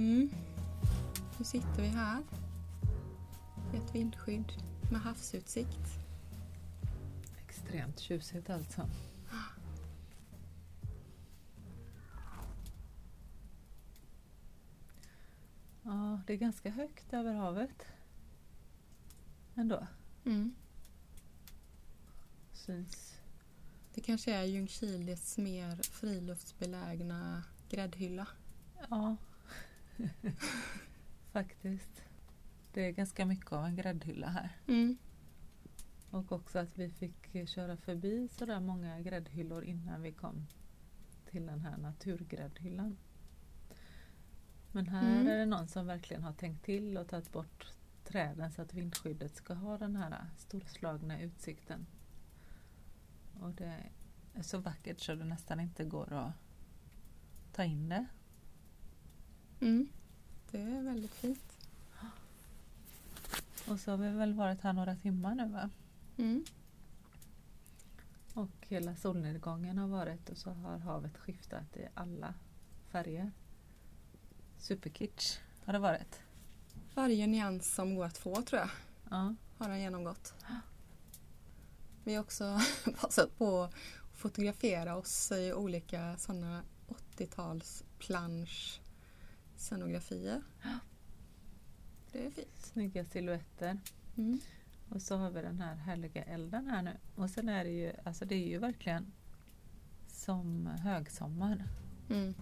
Mm. Nu sitter vi här i ett vindskydd med havsutsikt. Extremt tjusigt alltså. Ja, det är ganska högt över havet. Ändå. Mm. Syns. Det kanske är Ljungskiles mer friluftsbelägna gräddhylla. Ja. Faktiskt. Det är ganska mycket av en gräddhylla här. Mm. Och också att vi fick köra förbi sådär många gräddhyllor innan vi kom till den här naturgräddhyllan. Men här Mm. är det någon som verkligen har tänkt till och tagit bort träden så att vindskyddet ska ha den här storslagna utsikten. Och det är så vackert så det nästan inte går att ta in det. Mm. Det är väldigt fint. Och så har vi väl varit här några timmar nu va? Mm. Och hela solnedgången har varit och så har havet skiftat i alla färger. Superkitsch har det varit. Varje nyans som går att få tror jag Ja. har den genomgått. Vi har också passat på att fotografera oss i olika sådana 80-tals plansch scenografier. Det är fint. Snygga silhuetter. Mm. Och så har vi den här härliga elden här nu. Och sen är det ju, alltså det är ju verkligen som högsommar. Mm.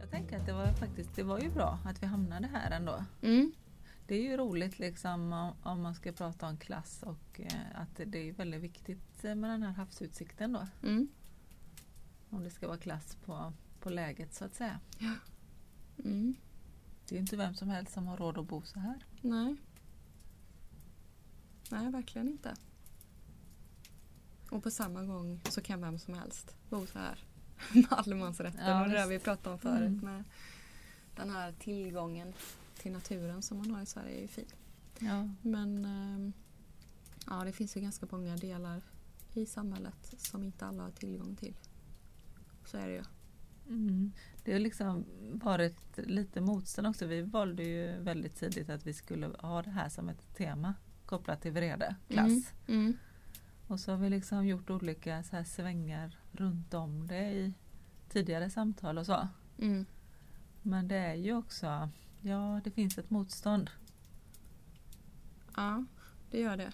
Jag tänker att det var faktiskt, det var ju bra att vi hamnade här ändå. Mm. Det är ju roligt liksom om, om man ska prata om klass och eh, att det är väldigt viktigt eh, med den här havsutsikten då. Mm. Om det ska vara klass på, på läget så att säga. Mm. Det är ju inte vem som helst som har råd att bo så här. Nej. Nej, verkligen inte. Och på samma gång så kan vem som helst bo så här. Med allemansrätten Ja, och det där vi pratade om förut Mm. med den här tillgången till naturen som man har i Sverige är ju fin. Ja. Men ehm, ja, det finns ju ganska många delar i samhället som inte alla har tillgång till. Så är det ju. Mm. Det har liksom varit lite motstånd också. Vi valde ju väldigt tidigt att vi skulle ha det här som ett tema kopplat till vrede, klass. Mm. Och så har vi liksom gjort olika så här svängar runt om det i tidigare samtal och så. Mm. Men det är ju också, ja det finns ett motstånd. Ja, det gör det.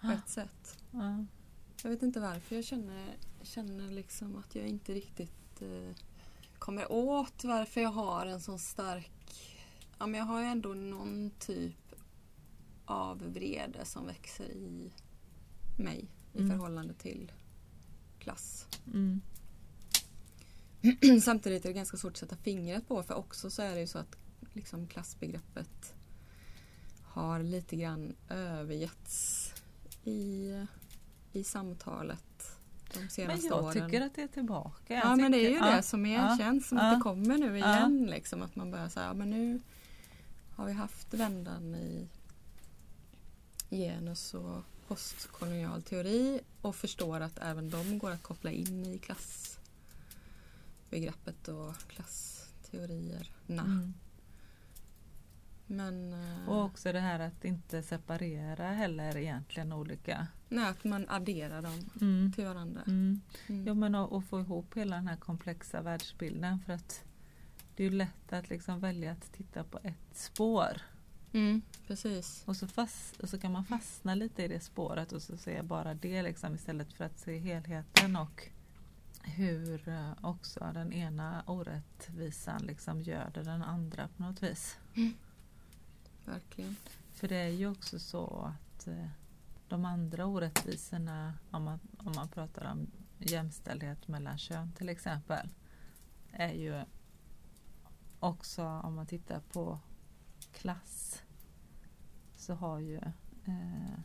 På Ah. ett sätt. Ja. Jag vet inte varför jag känner, känner liksom att jag inte riktigt eh, kommer åt varför jag har en sån stark... Ja, men jag har ju ändå någon typ av vrede som växer i mig i Mm. förhållande till klass. Mm. Samtidigt är det ganska svårt att sätta fingret på för också så är det ju så att liksom klassbegreppet har lite grann övergetts i, i samtalet de Men senaste jag åren. tycker att det är tillbaka. Jag ja men det är ju tycker- det som ja, erkänns, som ja, att det kommer nu ja. igen. Liksom, att man börjar säga, ja, men nu har vi haft vändan i genus och postkolonial teori och förstår att även de går att koppla in i klassbegreppet och klassteorierna. Mm. Men eh, Och också det här att inte separera heller egentligen olika. nej, att man adderar dem Mm. till varandra. Mm. Mm. Ja men att få ihop hela den här komplexa världsbilden för att det är ju lätt att liksom välja att titta på ett spår Mm, precis. och så, fast, och så kan man fastna lite i det spåret och så se bara det liksom istället för att se helheten och hur eh, också den ena orättvisan liksom göder den andra på något vis. Verkligen. För det är ju också så att eh, de andra orättvisorna, om man, om man pratar om jämställdhet mellan kön till exempel, är ju också om man tittar på klass så har ju eh,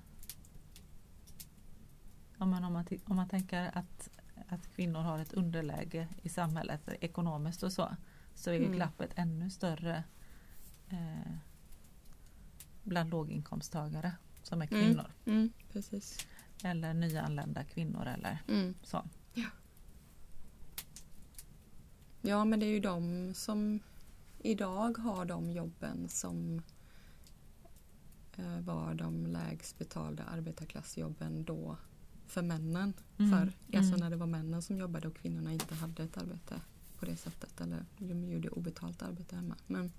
om, man, om, man, om man tänker att, att kvinnor har ett underläge i samhället ekonomiskt och så så är Mm. glappet ännu större eh, bland låginkomsttagare som är Mm. kvinnor Mm, precis. eller nyanlända kvinnor eller Mm. så. Ja, men det är ju de som idag har de jobben som eh, var de lägst betalda arbetarklassjobben då för männen. Mm, För, alltså mm. när det var männen som jobbade och kvinnorna inte hade ett arbete på det sättet. Eller de gjorde obetalt arbete hemma. Men,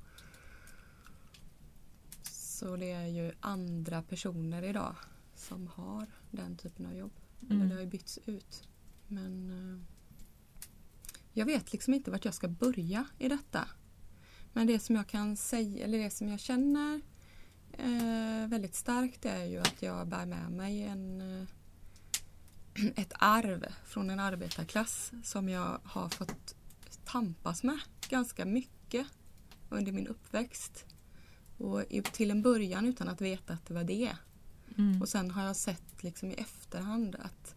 så det är ju andra personer idag som har den typen av jobb. Eller Mm. det har ju bytts ut. Men eh, jag vet liksom inte vart jag ska börja i detta. Men det som jag kan säga, eller det som jag känner eh, väldigt starkt är ju att jag bär med mig en, eh, ett arv från en arbetarklass som jag har fått tampas med ganska mycket under min uppväxt. Och till en början utan att veta att det var det. Mm. Och sen har jag sett liksom i efterhand att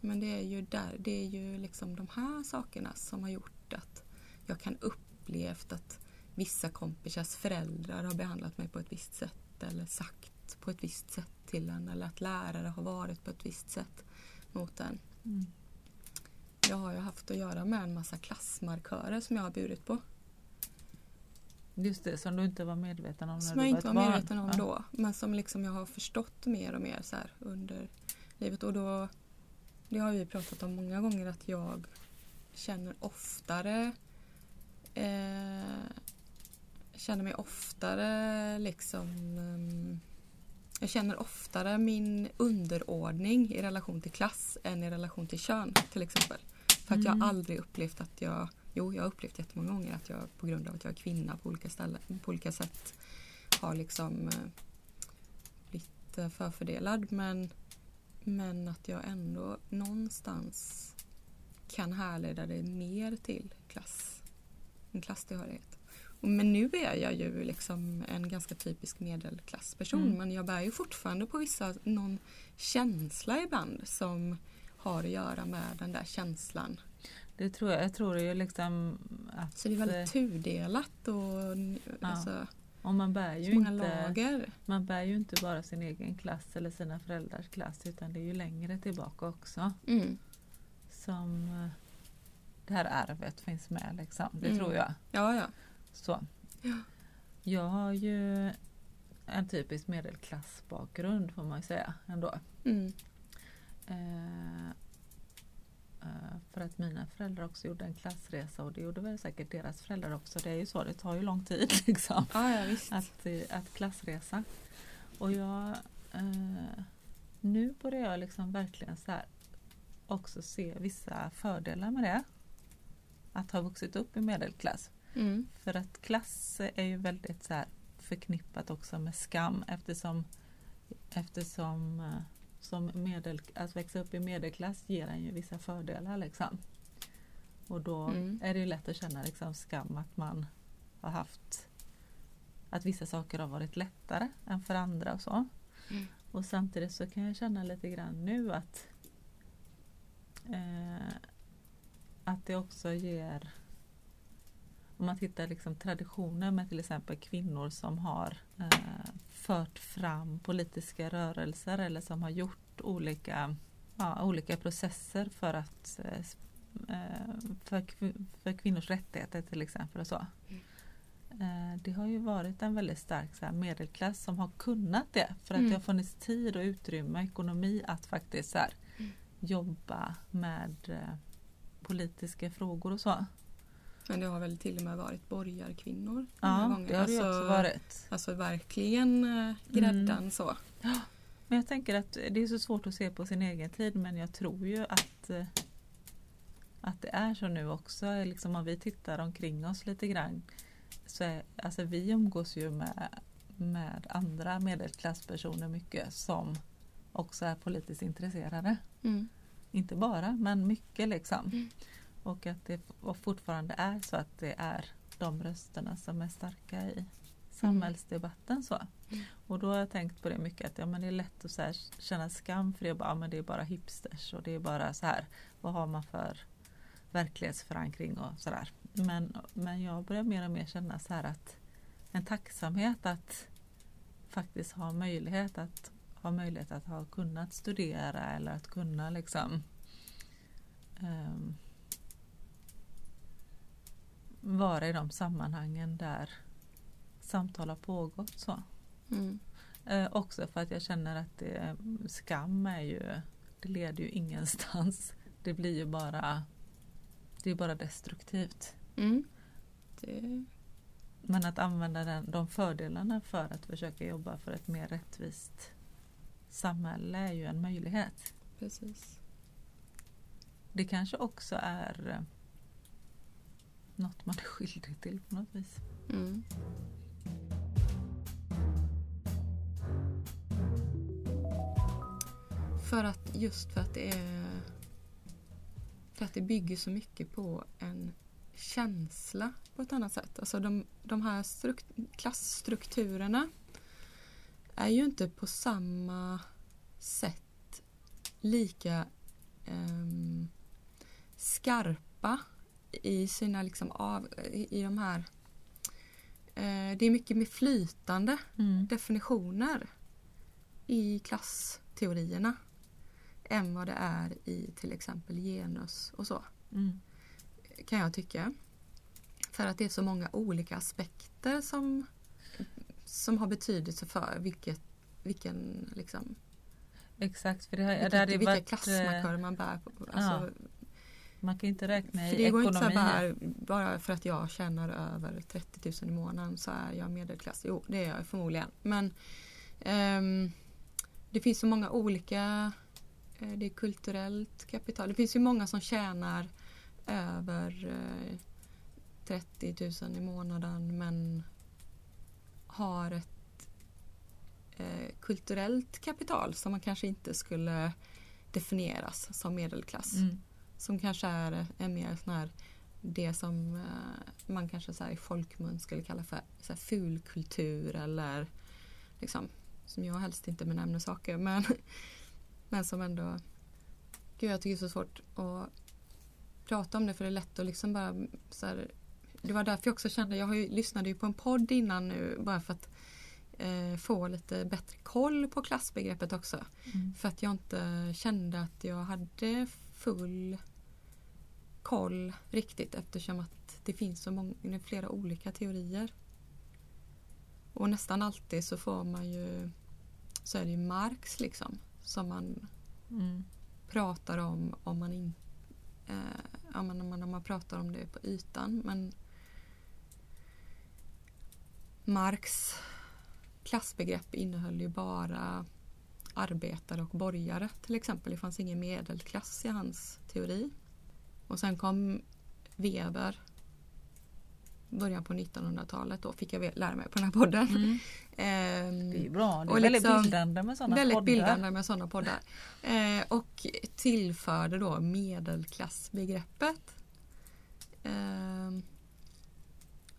men det är ju, där, det är ju liksom de här sakerna som har gjort att jag kan upplevt att vissa kompisars föräldrar har behandlat mig på ett visst sätt eller sagt på ett visst sätt till en eller att lärare har varit på ett visst sätt mot en. Mm. Jag har ju haft att göra med en massa klassmarkörer som jag har burit på. Just det, som du inte var medveten om när Som du jag var inte ett var barn. medveten om Ja. då. Men som liksom jag har förstått mer och mer så under livet. Och då, det har vi pratat om många gånger att jag känner oftare eh, känner mig oftare liksom ehm, jag känner oftare min underordning i relation till klass än i relation till kön till exempel. För att Mm. jag aldrig upplevt att jag, jo jag har upplevt jättemånga gånger att jag på grund av att jag är kvinna på olika, ställen, på olika sätt har liksom eh, blivit eh, förfördelad men, men att jag ändå någonstans kan härleda det mer till klass, en klasstillhörighet. Men nu är jag ju liksom en ganska typisk medelklassperson Mm. men jag bär ju fortfarande på vissa, någon känsla ibland som har att göra med den där känslan. Det tror jag. Jag tror ju liksom att Så det är väldigt eh, tudelat och alltså, och man bär ju många inte lager. Man bär ju inte bara sin egen klass eller sina föräldrars klass utan det är ju längre tillbaka också Mm. som eh, det här arvet finns med. Liksom. Det Mm. tror jag. Ja, ja. Så. Ja. Jag har ju en typisk medelklassbakgrund får man ju säga ändå. Mm. Eh, för att mina föräldrar också gjorde en klassresa och det gjorde väl säkert deras föräldrar också. Det är ju så, det tar ju lång tid liksom. Ja, ja att, eh, att klassresa. Och jag, eh, nu börjar jag liksom verkligen så också se vissa fördelar med det. Att ha vuxit upp i medelklass. Mm. För att klass är ju väldigt så förknippat också med skam eftersom, eftersom eh, som medel, att växa upp i medelklass ger en ju vissa fördelar. Liksom. Och då Mm. är det ju lätt att känna liksom skam att man har haft att vissa saker har varit lättare än för andra och så. Mm. Och samtidigt så kan jag känna lite grann nu att eh, att det också ger om man tittar liksom traditioner med till exempel kvinnor som har eh, fört fram politiska rörelser eller som har gjort olika, ja, olika processer för att eh, eh, för, för kvinnors rättigheter till exempel och så. Eh, Det har ju varit en väldigt stark så medelklass som har kunnat det för att Mm. det har funnits tid och utrymme ekonomi att faktiskt så här, Mm. jobba med politiska frågor och så. Men det har väl till och med varit borgarkvinnor Ja, det har det alltså, också varit. Alltså verkligen eh, gräddan Mm. så. Men jag tänker att det är så svårt att se på sin egen tid men jag tror ju att, eh, att det är så nu också. Liksom om vi tittar omkring oss lite grann så är, alltså vi umgås ju med, med andra medelklasspersoner mycket som också är politiskt intresserade. Mm. Inte bara men mycket liksom. Mm. Och att det fortfarande är så att det är de rösterna som är starka i samhällsdebatten. Så. Mm. Och då har jag tänkt på det mycket att ja, men det är lätt att så här, känna skam för det bara, ja, men det är bara hipsters och det är bara så här vad har man för verklighetsförankring och sådär. Men, men jag börjar mer och mer känna så här att en tacksamhet att faktiskt ha möjlighet att ha möjlighet att ha kunnat studera eller att kunna liksom ehm, vara i de sammanhangen där samtal har pågått. så. Mm. Eh, också för att jag känner att det, skam är ju, det leder ju ingenstans. Det blir ju bara, det är bara destruktivt. Mm. Det, Men att använda den, de fördelarna för att försöka jobba för ett mer rättvist samhälle är ju en möjlighet. precis. Det kanske också är något man är skyldig till på något vis. Mm. För att just för att det är för att det bygger så mycket på en känsla på ett annat sätt. Alltså de, de här struk- klassstrukturerna är ju inte på samma sätt lika um, skarpa i sina liksom av, i, de här eh, det är mycket mer flytande definitioner i klassteorierna än vad det är i till exempel genus och så Mm. kan jag tycka. För att det är så många olika aspekter som, som har betydelse för vilket, vilken liksom, Exakt, för det, har, vilket, det hade vilka varit, eh, klassmarkörer man bär på. Alltså, man kan inte räkna För i det går inte så ekonomi. här bara, bara för att jag tjänar över 30 000 i månaden så är jag medelklass. Jo, det är jag förmodligen. Men ehm, det finns så många olika eh, det är kulturellt kapital. Det finns ju många som tjänar över eh, 30 000 i månaden men har ett eh, kulturellt kapital som man kanske inte skulle definieras som medelklass Mm. Som kanske är, är mer sån här det som eh, man kanske så här i folkmun skulle kalla för så här fulkultur eller liksom som jag helst inte benämner saker men, men som ändå Gud jag tycker det är så svårt att prata om det för det är lätt att liksom bara så här, Det var därför jag också kände, jag har ju, lyssnade ju på en podd innan nu bara för att eh, få lite bättre koll på klassbegreppet också. Mm. För att jag inte kände att jag hade full koll riktigt eftersom att det finns så många, flera olika teorier. Och nästan alltid så får man ju så är det ju Marx liksom som man Mm. pratar om om man inte eh, ja, men om man, om man pratar om det på ytan men Marx klassbegrepp innehöll ju bara arbetare och borgare till exempel. Det fanns ingen medelklass i hans teori. Och sen kom Weber början på 1900-talet då fick jag lära mig på den här podden. Mm. Ehm, Det är bra, det är Och väldigt liksom bildande med sådana väldigt poddar. bildande med sådana poddar. Eh, och tillförde då medelklassbegreppet. Ehm,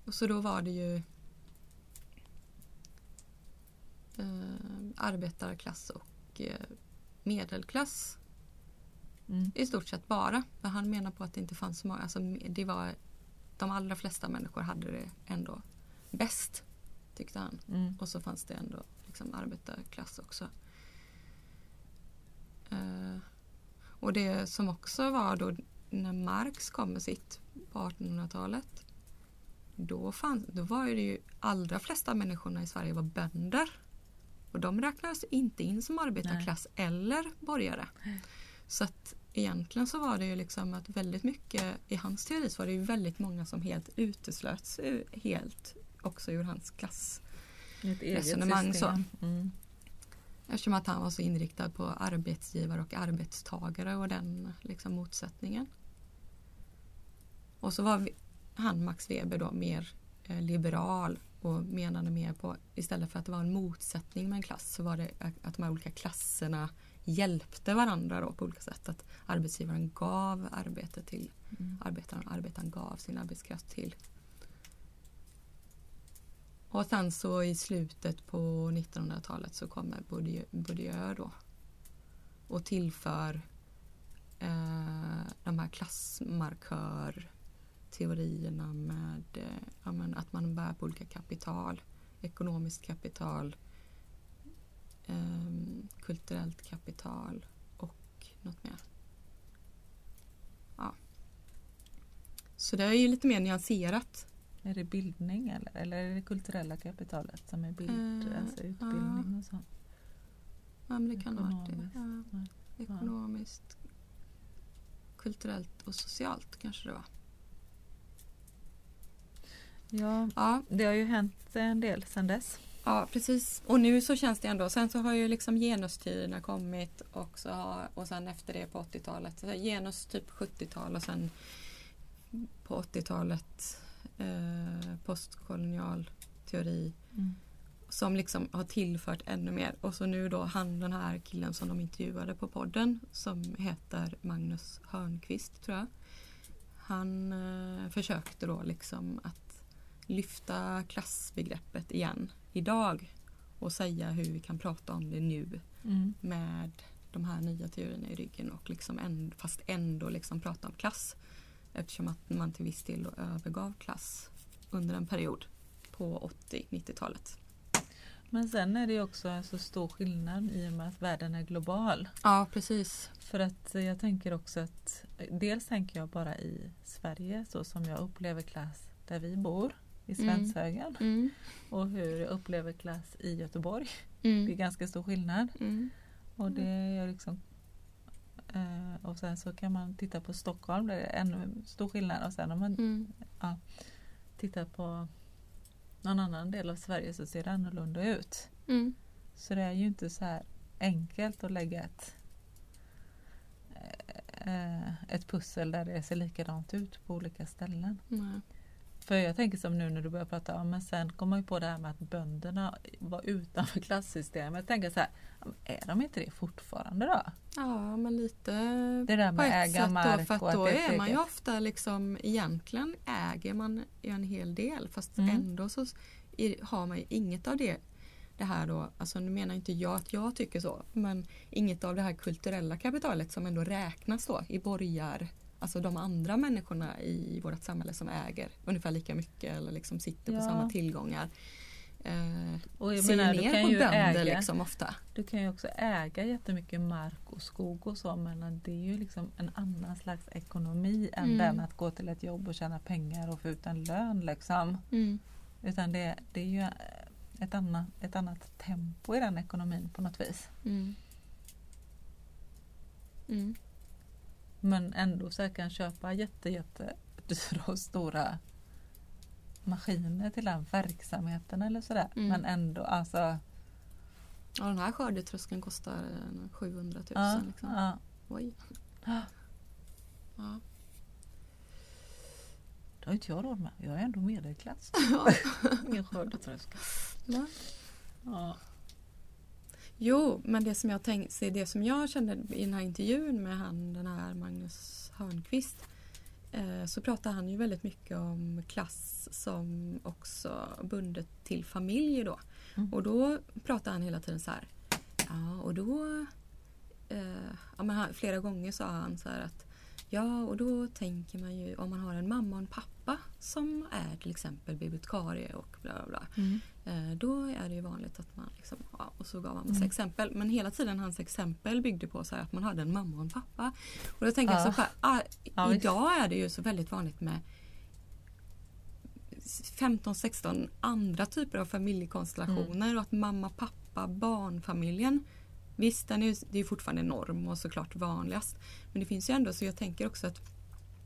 och så då var det ju eh, arbetarklass och eh, medelklass Mm. i stort sett bara. För han menar på att det inte fanns så många. Alltså, det var, de allra flesta människor hade det ändå bäst, tyckte han. Mm. Och så fanns det ändå liksom arbetarklass också. Eh, och det som också var då när Marx kom med sitt på 1800-talet. Då, fann, då var ju det ju allra flesta människorna i Sverige var bönder. Och de räknades inte in som arbetarklass eller borgare. Så att egentligen så var det ju liksom att väldigt mycket i hans teori så var det ju väldigt många som helt uteslöts ur- helt också ur hans klass. Ett eget Resonemang system. Mm. Eftersom att han var så inriktad på arbetsgivare och arbetstagare och den liksom, motsättningen. Och så var vi, han, Max Weber, då mer eh, liberal och menade mer på istället för att det var en motsättning med en klass så var det att de här olika klasserna hjälpte varandra då på olika sätt. Att arbetsgivaren gav arbete till Mm. arbetaren och arbetaren gav sin arbetskraft till. Och sen så i slutet på 1900-talet så kommer Bourdieu, då och tillför eh, de här klassmarkörteorierna med eh, att man bär på olika kapital, ekonomiskt kapital, ehm, kulturellt kapital och något mer. Så det är ju lite mer nyanserat. Är det bildning eller, eller är det kulturella kapitalet som är bild, Eh, alltså utbildning och så? Ja, men det kan ha varit det. Ekonomiskt. Ja, ekonomiskt, kulturellt och socialt kanske det var. Ja, Ja, det har ju hänt en del sedan dess. Ja, precis. Och nu så känns det ändå. Sen så har ju liksom genusteorierna kommit och, så har, och sen efter det på 80-talet. Så genus typ 70-tal och sen på 80-talet eh, postkolonial teori Mm. som liksom har tillfört ännu mer. Och så nu då han den här killen som de intervjuade på podden som heter Magnus Hörnqvist tror jag. Han eh, försökte då liksom att lyfta klassbegreppet igen idag och säga hur vi kan prata om det nu Mm. med de här nya teorierna i ryggen och liksom ändå, fast ändå liksom prata om klass. Eftersom att man till viss del övergav klass under en period på 80-90-talet. Men sen är det också en så stor skillnad i och med att världen är global. Ja, precis. För att jag tänker också att dels tänker jag bara i Sverige så som jag upplever klass där vi bor i Mm. Svenshögen Mm. och hur jag upplever klass i Göteborg. Mm. Det är ganska stor skillnad. Mm. Och det är liksom eh, och sen så kan man titta på Stockholm där det är ännu stor skillnad och sen om man Mm. tittar på någon annan del av Sverige så ser det annorlunda ut. Mm. Så det är ju inte så här enkelt att lägga ett, eh, ett pussel där det ser likadant ut på olika ställen. Nej. För jag tänker som nu när du börjar prata om, men sen kommer man ju på det här med att bönderna var utanför klassystemet. Jag tänker så här, är de inte det fortfarande då? Ja, men lite Det där på med ett att äga sätt mark då, för att då är är man ju eget. ofta liksom egentligen äger man en hel del fast Mm. ändå så har man ju inget av det det här då, alltså nu menar inte jag att jag tycker så, men inget av det här kulturella kapitalet som ändå räknas då i borgar, alltså de andra människorna i vårt samhälle som äger ungefär lika mycket eller liksom sitter Ja. på samma tillgångar. Eh, Och jag ser menar, du ner kan på ju bönder äga, liksom ofta. Du kan ju också äga jättemycket mark och skog och så men det är ju liksom en annan slags ekonomi än Mm. den att gå till ett jobb och tjäna pengar och få ut en lön. Liksom. Mm. Utan det, det är ju ett annat, ett annat tempo i den ekonomin på något vis. Mm. Men ändå så här kan köpa jätte, jätte dyra och stora maskiner till den verksamheten eller sådär. Mm. Men ändå alltså. Ja, den här skördetröskeln kostar en 700 000. Ja, liksom. ja. Oj. Ja. Ja. Det har inte jag råd med. Jag är ändå medelklass. Ingen skördetröskel. Va? Ja. Jo, men det som jag tänkte, det som jag kände i den här intervjun med han, den här Magnus Hörnqvist eh, så pratar han ju väldigt mycket om klass som också bundet till familj då. Mm. Och då pratar han hela tiden så här. Ja, och då... Eh, ja, men flera gånger sa han så här att Ja, och då tänker man ju om man har en mamma och en pappa som är till exempel bibliotekarie och bla bla bla. Mm. Eh, då är det ju vanligt att man liksom, ja, och så gav han massa Mm. exempel. Men hela tiden hans exempel byggde på så att man hade en mamma och en pappa. Och då tänker jag Ja. så här, ah, Ja, idag är det ju så väldigt vanligt med 15-16 andra typer av familjekonstellationer Mm. och att mamma, pappa, barnfamiljen Visst, den är, det är fortfarande norm och såklart vanligast. Men det finns ju ändå, så jag tänker också att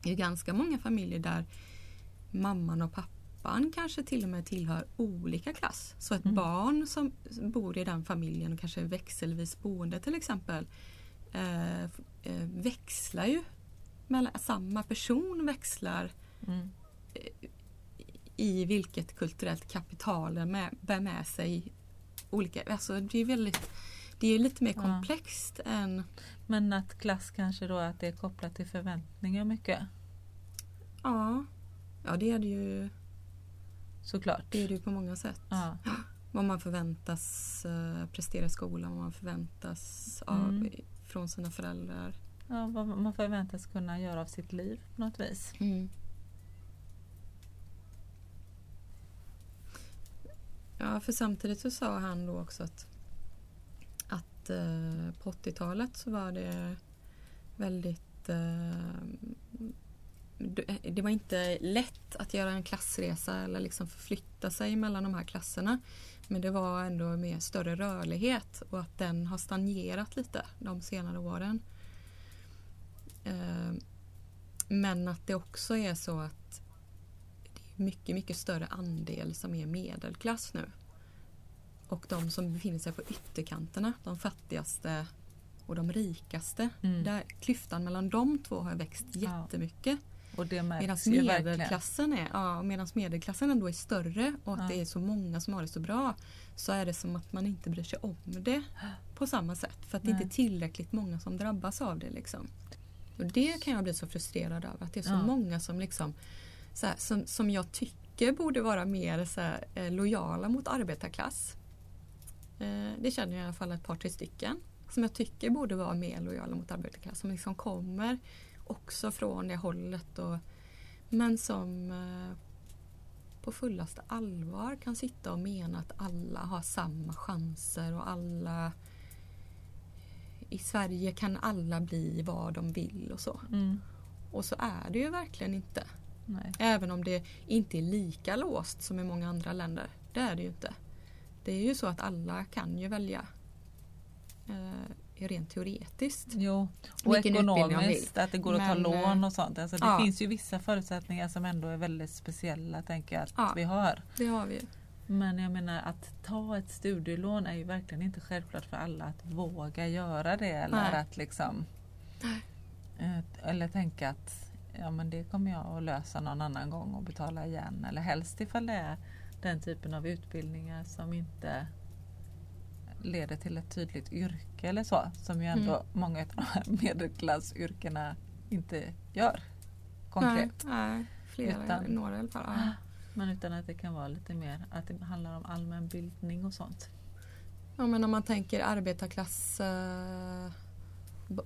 det är ganska många familjer där mamman och pappan kanske till och med tillhör olika klass. Så ett Mm. barn som bor i den familjen och kanske växelvis boende till exempel eh, eh, växlar ju. Mellan, samma person växlar Mm. i vilket kulturellt kapital den med, bär med sig olika, alltså det är väldigt det är lite mer Ja. komplext än Men att klass kanske då att det är kopplat till förväntningar mycket. ja, ja det är det ju Såklart. det är det ju på många sätt. Ja. Vad man förväntas eh, prestera i skolan, vad man förväntas av, Mm. från sina föräldrar. Ja, vad man förväntas kunna göra av sitt liv på något vis. Ja, för samtidigt så sa han då också att, att eh, på 80-talet så var det väldigt eh, det var inte lätt att göra en klassresa eller liksom förflytta sig mellan de här klasserna. Men det var ändå med större rörlighet och att den har stagnerat lite de senare åren. Eh, men att det också är så att det är mycket, mycket större andel som är medelklass nu. Och de som befinner sig på ytterkanterna, de fattigaste och de rikaste. Mm. Där, klyftan mellan de två har växt jättemycket. Ja. Och det medan medelklassen, är, ja, medans medelklassen ändå är större och att ja. det är så många som har det så bra så är det som att man inte bryr sig om det på samma sätt. För att Nej. det inte är tillräckligt många som drabbas av det. Liksom. Och Det kan jag bli så frustrerad över. Att det är så ja. många som, liksom, så här, som, som jag tycker borde vara mer så här, eh, lojala mot arbetarklass. Eh, det känner jag i alla fall ett par, tre stycken. Som jag tycker borde vara mer lojala mot arbetarklass. Som liksom kommer också från det hållet. Och, men som eh, på fullaste allvar kan sitta och mena att alla har samma chanser och alla i Sverige kan alla bli vad de vill och så. Mm. Och så är det ju verkligen inte. Nej. Även om det inte är lika låst som i många andra länder. Det är det ju inte. Det är ju så att alla kan ju välja eh, rent teoretiskt. Jo, och ekonomiskt, att det går att ta lån och sånt. Alltså det ja. finns ju vissa förutsättningar som ändå är väldigt speciella tänker jag att ja, vi har. Det har vi. Men jag menar att ta ett studielån är ju verkligen inte självklart för alla att våga göra det. Eller Nej. att liksom eh, Eller tänka att ja, men det kommer jag att lösa någon annan gång och betala igen. Eller helst ifall det är den typen av utbildningar som inte leder till ett tydligt yrke eller så. Som ju ändå mm. många av de här medelklassyrkena inte gör konkret. Nej, nej flera, utan, några i alla fall. Ja. Men utan att det kan vara lite mer att det handlar om allmän bildning och sånt. Ja men om man tänker arbetarklass uh,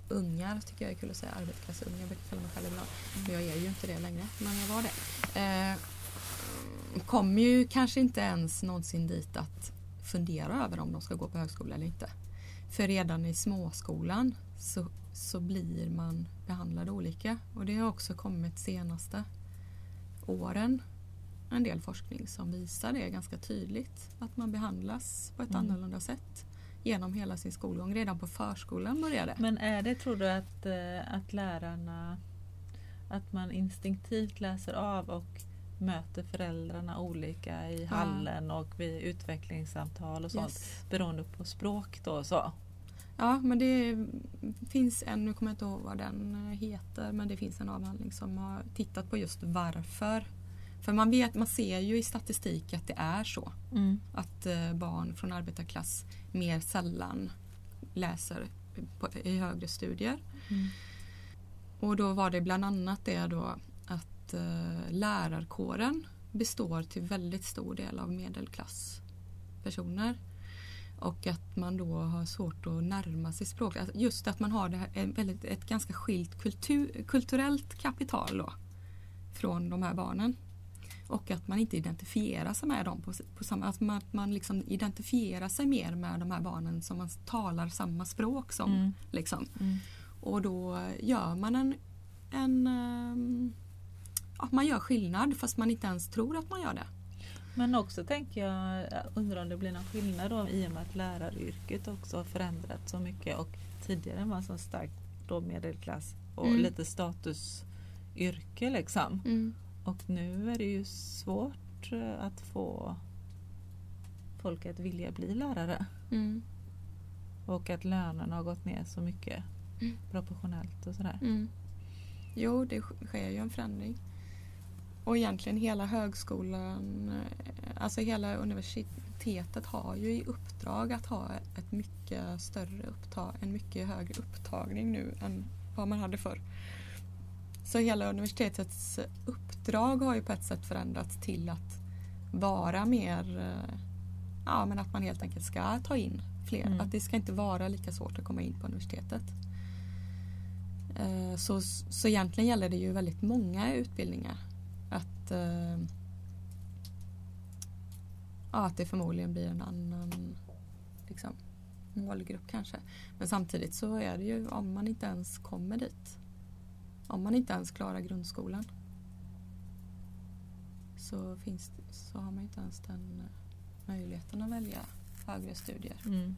ungar tycker jag är kul att säga. Arbetarklassungar brukar kalla mig själv ibland. Men jag är ju inte det längre. Men jag var det. Uh, kommer ju kanske inte ens någonsin dit att fundera över om de ska gå på högskola eller inte. För redan i småskolan så, så blir man behandlad olika och det har också kommit senaste åren en del forskning som visar det ganska tydligt. Att man behandlas på ett mm. annorlunda sätt genom hela sin skolgång. Redan på förskolan började Men är det, tror du, att, eh, att lärarna att man instinktivt läser av och möter föräldrarna olika i hallen och vid utvecklingssamtal och sånt yes. beroende på språk då så. Ja men det finns en, nu kommer jag inte ihåg vad den heter, men det finns en avhandling som har tittat på just varför. För man, vet, man ser ju i statistik att det är så. Mm. Att eh, barn från arbetarklass mer sällan läser på, i högre studier. Mm. Och då var det bland annat det då eh, lärarkåren består till väldigt stor del av medelklasspersoner. Och att man då har svårt att närma sig språket. Just att man har det här, väldigt, ett ganska skilt kultur, kulturellt kapital då, från de här barnen. Och att man inte identifierar sig med dem på, på samma att man, man liksom identifierar sig mer med de här barnen som man talar samma språk som. Mm. Liksom. Mm. Och då gör man en, en um, att man gör skillnad fast man inte ens tror att man gör det. Men också tänker jag, undrar om det blir någon skillnad då, i och med att läraryrket också har förändrats så mycket och tidigare var så starkt då medelklass och mm. lite statusyrke liksom. Mm. Och nu är det ju svårt eh, att få folk att vilja bli lärare. Mm. Och att lönerna har gått ner så mycket mm. proportionellt och sådär. Mm. Jo, det sker ju en förändring. Och egentligen hela högskolan, eh, alltså hela universitetet har ju i uppdrag att ha ett mycket större upptag, en mycket högre upptagning nu än vad man hade förr. Så hela universitetets uppdrag har ju på ett sätt förändrats till att vara mer, eh, ja men att man helt enkelt ska ta in fler. Mm. Att det ska inte vara lika svårt att komma in på universitetet. Eh, så, så egentligen gäller det ju väldigt många utbildningar att, eh, ja, att det förmodligen blir en annan liksom, målgrupp kanske. Men samtidigt så är det ju om man inte ens kommer dit. Om man inte ens klarar grundskolan. så, finns, så har man inte ens den eh, möjligheten att välja högre studier. Mm.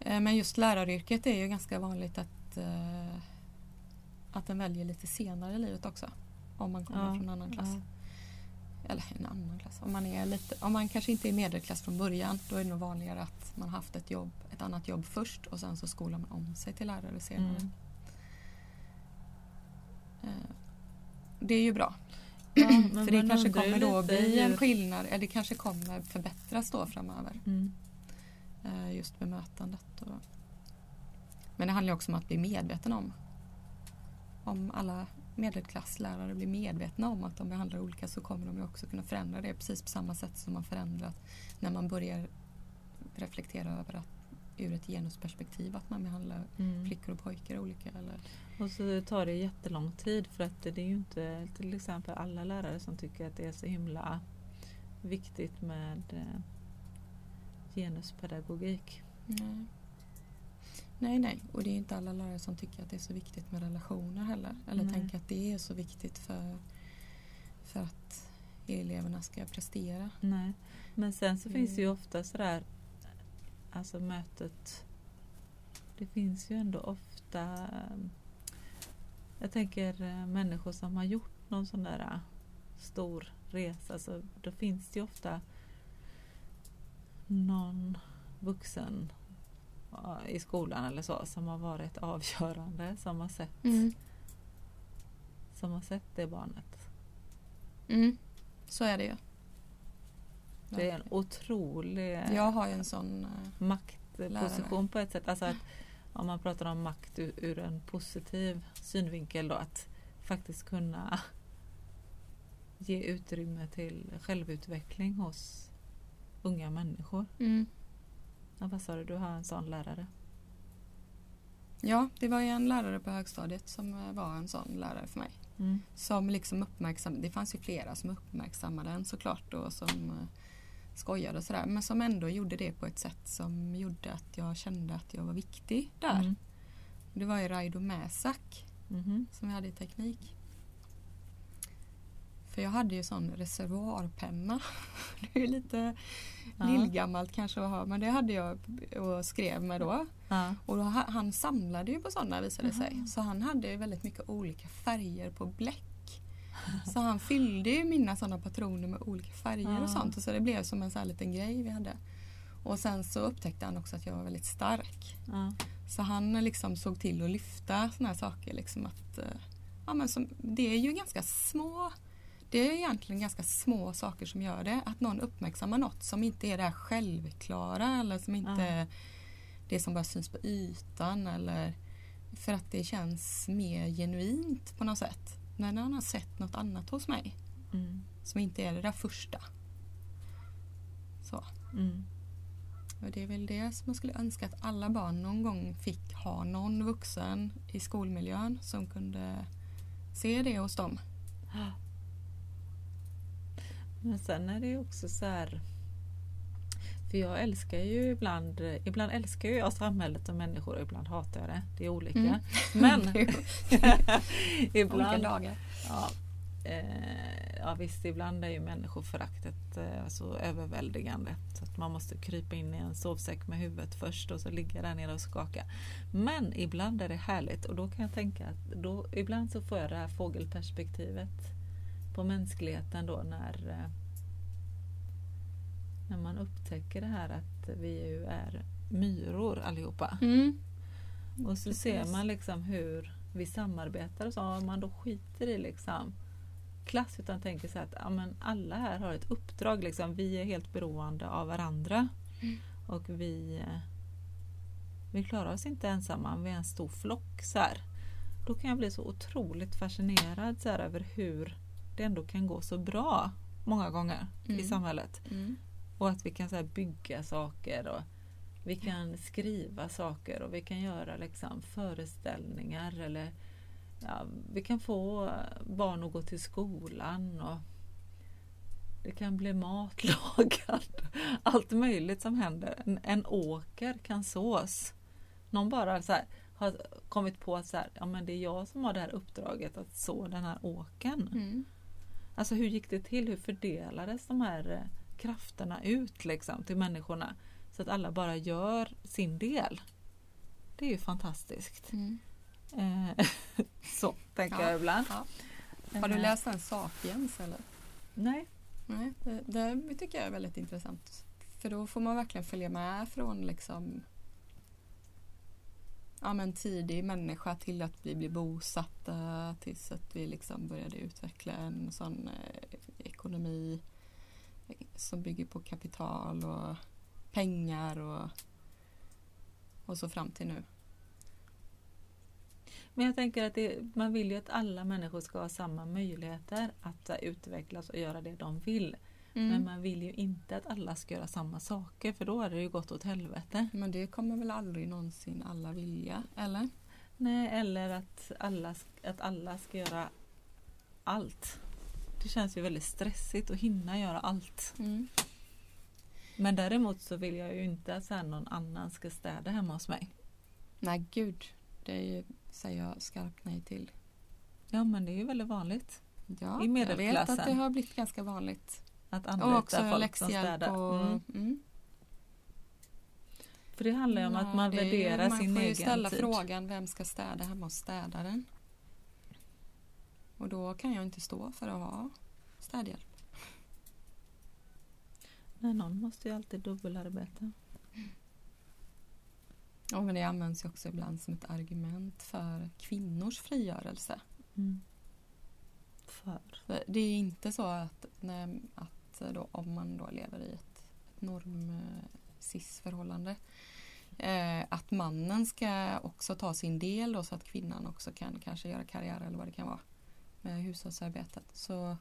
Eh, Men just läraryrket är ju ganska vanligt att, eh, att den väljer lite senare i livet också. Om man kommer Ja, från en annan klass. ja. Eller en annan klass. Om man, är lite, om man kanske inte är medelklass från början då är det nog vanligare att man haft ett, jobb, ett annat jobb först och sen så skolar man om sig till lärare senare. Mm. Eh, Det är ju bra. Ja, För det kanske kommer då bli en skillnad, eller det kanske kommer förbättras då framöver. Mm. eh, Just bemötandet. Och... Men det handlar också om att bli medveten om. Om alla medelklasslärare blir medvetna om att de behandlar olika så kommer de ju också kunna förändra det precis på samma sätt som man förändrat när man börjar reflektera över att ur ett genusperspektiv att man behandlar Mm. flickor och pojkar olika. Eller... Och så tar det jättelång tid för att det är ju inte till exempel alla lärare som tycker att det är så himla viktigt med eh, genuspedagogik. Nej. Nej, nej. Och det är inte alla lärare som tycker att det är så viktigt med relationer heller. Eller Nej. tänker att det är så viktigt för, för att eleverna ska prestera. Nej. Men sen så finns det ju Mm. ofta sådär, alltså mötet, det finns ju ändå ofta, jag tänker eh, människor som har gjort någon sån där eh, stor resa, så då finns det ju ofta någon vuxen i skolan eller så som har varit avgörande, som har sett, Mm. som har sett det barnet. Mm. Så är det ju. Det är en otrolig Jag har en sån... eh, maktposition på ett sätt. Alltså att om man pratar om makt ur, ur en positiv synvinkel då att faktiskt kunna ge utrymme till självutveckling hos unga människor. Mm. Ja, vad sa du, du har en sån lärare? Ja, det var ju en lärare på högstadiet som eh, var en sån lärare för mig. Mm. Som liksom uppmärksammade, det fanns ju flera som uppmärksammade en såklart och som eh, skojade och sådär. Men som ändå gjorde det på ett sätt som gjorde att jag kände att jag var viktig där. Mm. Det var ju Raido Mäsak Mhm. som vi hade i teknik. För jag hade ju sån reservoarpenna. Det är ju lite Ja. lillgammalt kanske att ha men det hade jag och skrev med då. Ja. Och då, ha- han samlade ju på sådana visade det sig. Så han hade ju väldigt mycket olika färger på bläck. Så han fyllde ju mina sådana patroner med olika färger Ja. och sånt. Och så det blev som en sån här liten grej vi hade. Och sen så upptäckte han också att jag var väldigt stark. Så han liksom såg till att lyfta såna här saker. Liksom att, eh, ja, men som, det är ju ganska små det är egentligen ganska små saker som gör det. Att någon uppmärksammar något som inte är det här självklara eller som inte är det som bara syns på ytan. Eller för att det känns mer genuint på något sätt. När någon har sett något annat hos mig Mm. som inte är det där första. Så. Mm. Och det är väl det som jag skulle önska att alla barn någon gång fick ha någon vuxen i skolmiljön som kunde se det hos dem. Men sen är det ju också så här för jag älskar ju ibland, ibland älskar jag samhället och människor och ibland hatar jag det. Det är olika. Mm. Men är Olika ibland, dagar. ja, eh, ja visst ibland är ju människoföraktet eh, så överväldigande så att man måste krypa in i en sovsäck med huvudet först och så ligga där nere och skaka. Men ibland är det härligt och då kan jag tänka att då, ibland så får jag det här fågelperspektivet på mänskligheten då när eh, när man upptäcker det här att vi ju är myror allihopa. Mm. Och så Precis. ser man liksom hur vi samarbetar och så. Om man då skiter i liksom klass utan tänker så att ja, men alla här har ett uppdrag. Liksom. Vi är helt beroende av varandra. Mm. Och vi, eh, vi klarar oss inte ensamma. Vi är en stor flock. Så här. Då kan jag bli så otroligt fascinerad så här, över hur det ändå kan gå så bra många gånger i Mm. samhället. Mm. Och att vi kan så bygga saker och vi kan skriva saker och vi kan göra liksom föreställningar eller ja, vi kan få barn att gå till skolan och det kan bli matlagad. Allt möjligt som händer. En, en åker kan sås. Någon bara så här, har kommit på att så här, ja, men det är jag som har det här uppdraget att så den här åkern. Mm. Alltså hur gick det till? Hur fördelades de här eh, krafterna ut liksom till människorna? Så att alla bara gör sin del. Det är ju fantastiskt. Mm. Eh, så tänker Ja. jag ibland. Ja. Har du Eh, läst den Sapiens eller? Nej. Nej, det, det tycker jag är väldigt intressant. För då får man verkligen följa med från liksom ja, men tidig människa till att vi blev bosatta tills att vi liksom började utveckla en sån eh, ekonomi eh, som bygger på kapital och pengar och, och så fram till nu. Men jag tänker att det, man vill ju att alla människor ska ha samma möjligheter att utvecklas och göra det de vill. Mm. Men man vill ju inte att alla ska göra samma saker för då har det ju gått åt helvete. Men det kommer väl aldrig någonsin alla vilja, eller? Nej, eller att alla, att alla ska göra allt. Det känns ju väldigt stressigt att hinna göra allt. Mm. Men däremot så vill jag ju inte att någon annan ska städa hemma hos mig. Nej, gud. Det säger jag skarpt nej till. Ja men det är ju väldigt vanligt Ja, I jag vet medelklassen. att det har blivit ganska vanligt. Att Och anlita också folk som städar. Mm. mm. För det handlar ju om att man Ja, är ju- värderar sin Man får ju egen ställa tid. frågan vem ska städa hemma hos städaren? Och då kan jag inte stå för att ha städhjälp. Nej, någon måste ju alltid dubbelarbeta. Ja, men det används ju också ibland som ett argument för kvinnors frigörelse. Mm. För. För Det är inte så att, nej, att då, om man då lever i ett, ett norm cis-förhållande eh, att mannen ska också ta sin del då, så att kvinnan också kan kanske göra karriär eller vad det kan vara med hushållsarbetet. Så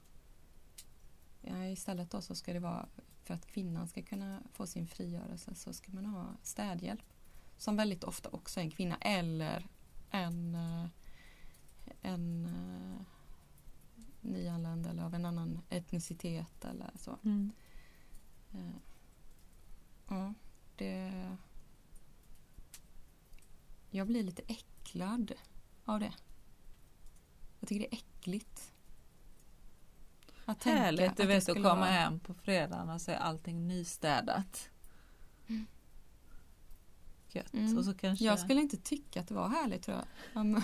ja, istället då så ska det vara för att kvinnan ska kunna få sin frigörelse så ska man ha städhjälp som väldigt ofta också är en kvinna eller en, eh, en eh, eller av en annan etnicitet eller så. Mm. Eh, Ja, det... Jag blir lite äcklad av det. Jag tycker det är äckligt. Att Härligt att du vet att komma vara- hem på fredagen och se allting nystädat. Mm. Gött. Mm. Och så kanske Jag skulle inte tycka att det var härligt tror jag.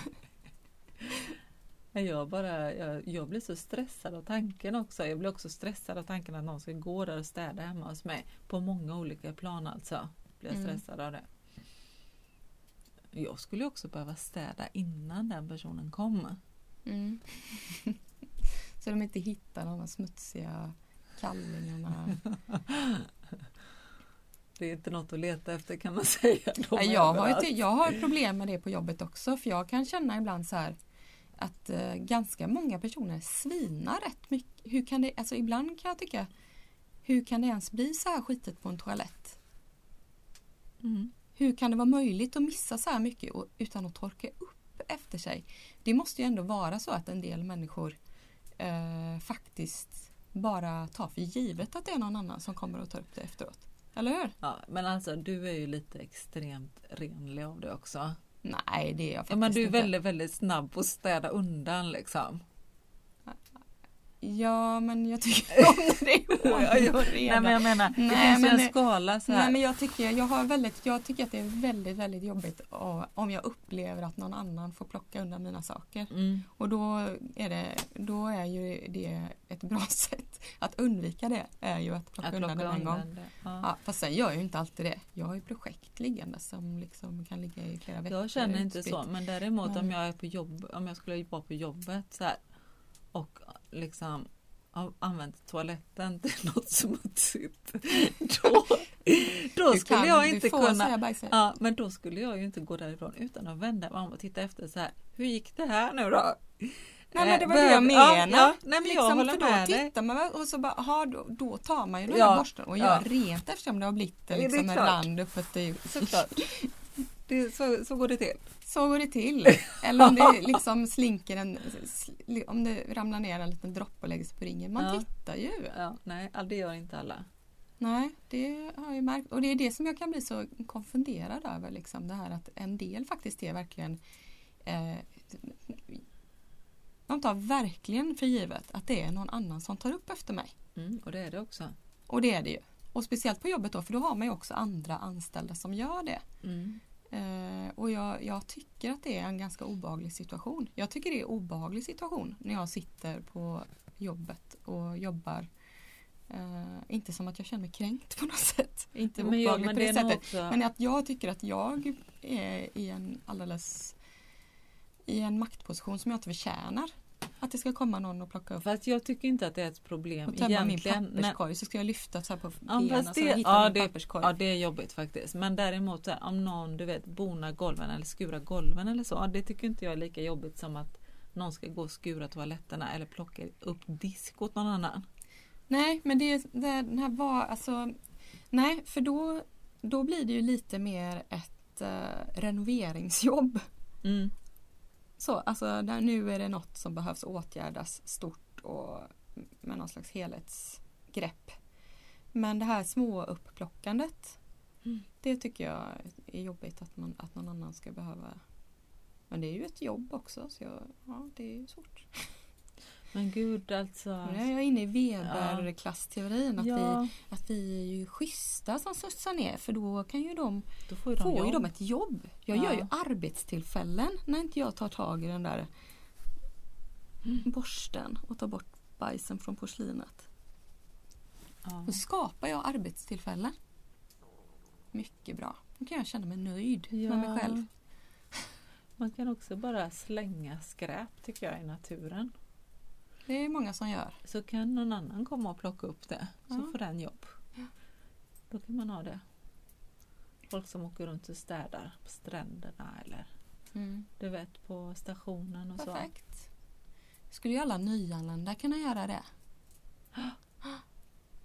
Jag, bara, jag, jag blir så stressad av tanken också. Jag blir också stressad av tanken att någon ska gå där och städa hemma hos mig. På många olika plan alltså. Blir jag Mm. stressad av det. Jag skulle också behöva städa innan den personen kom. Mm. så de inte hittar de här smutsiga kallingarna. Det är inte något att leta efter kan man säga. De jag, har ty- jag har problem med det på jobbet också för jag kan känna ibland så här att eh, ganska många personer svinar rätt mycket. Hur kan det, alltså ibland kan jag tycka hur kan det ens bli så här skitet på en toalett? Mm. Hur kan det vara möjligt att missa så här mycket och, utan att torka upp efter sig? Det måste ju ändå vara så att en del människor eh, faktiskt bara tar för givet att det är någon annan som kommer att ta upp det efteråt. Eller hur? Ja, men alltså du är ju lite extremt renlig av det också. Nej, det är jag faktiskt Ja, men du är inte. väldigt, väldigt snabb på att städa undan liksom. Ja, men jag tycker om när det är ordning och reda. Nej men jag menar, det Nej, finns ju en det- skala så här. Nej, men jag tycker, jag, har väldigt, jag tycker att det är väldigt, väldigt jobbigt om jag upplever att någon annan får plocka undan mina saker. Mm. Och då är, det, då är ju det ett bra sätt att undvika det. är ju att plocka Att undan plocka det en gång. det. Ja. Ja, fast sen gör jag ju inte alltid det. Jag har ju projekt liggande som liksom kan ligga i flera veckor. Jag känner inte utspritt. så men däremot om Men- jag är på jobb, om jag skulle vara på jobbet så här och liksom använt toaletten till något smutsigt. Då, då skulle kan- jag inte kunna. Ja, men då skulle jag ju inte gå därifrån utan att vända mig om och titta efter så här. Hur gick det här nu då? Nej men det var Eh, det jag behöver- menar. Ja, ja, nej, men jag liksom, håller för då med tittar man och så bara, aha, då, då tar man ju den Ja, borsten och gör ja. rent eftersom det har blivit Ja, det liksom en rand uppåt i Såklart. Det, så, så går det till. Så går det till. Eller om det liksom slinker en, om det ramlar ner en liten droppe och lägger sig på ringen. Man Ja. tittar ju. Ja, nej, det gör inte alla. Nej, det har jag märkt. Och det är det som jag kan bli så konfunderad över. Liksom, det här att en del faktiskt är verkligen eh, De tar verkligen för givet att det är någon annan som tar upp efter mig. Mm, och det är det också. Och det är det ju. Och speciellt på jobbet då för då har man ju också andra anställda som gör det. Mm. Eh, och jag, jag tycker att det är en ganska obehaglig situation. Jag tycker det är en obehaglig situation när jag sitter på jobbet och jobbar. Eh, inte som att jag känner mig kränkt på något sätt. Inte Men, obehagligt men på det det sättet. också... Men att jag tycker att jag är i en alldeles i en maktposition som jag inte förtjänar. Att det ska komma någon och plocka upp Fast jag tycker inte att det är ett problem och tömma min egentligen. Nej, papperskorg så ska jag lyfta så här på Ja, benen fast så jag det- hittar ja, min det- papperskorg. Ja det är jobbigt faktiskt. Men däremot här, om någon du vet bonar golven eller skurar golven eller så. Det tycker inte jag är lika jobbigt som att någon ska gå och skura toaletterna eller plocka upp disk åt någon annan. Nej, men det, det den här var alltså Nej, för då, då blir det ju lite mer ett eh, renoveringsjobb. Mm. Så, alltså där nu är det något som behövs åtgärdas stort och med någon slags helhetsgrepp. Men det här små uppplockandet Mm. det tycker jag är jobbigt att, man, att någon annan ska behöva. Men det är ju ett jobb också så jag, ja, det är ju svårt. Men gud alltså. Nu är jag inne i Weber-klassteorin att, vi, att vi är ju schyssta som studsar ner för då kan ju de då får ju de får ju de ett jobb. Jag Ja. gör ju arbetstillfällen när inte jag tar tag i den där borsten och tar bort bajsen från porslinet. Ja. Då skapar jag arbetstillfällen. Mycket bra. Då kan jag känna mig nöjd med Ja. mig själv. Man kan också bara slänga skräp tycker jag i naturen. Det är många som gör. Så kan någon annan komma och plocka upp det. Så Ja. får den jobb. Då kan man ha det. Folk som åker runt och städar på stränderna eller du vet på stationen och så. Perfekt. Skulle ju alla nyanlända kunna göra det?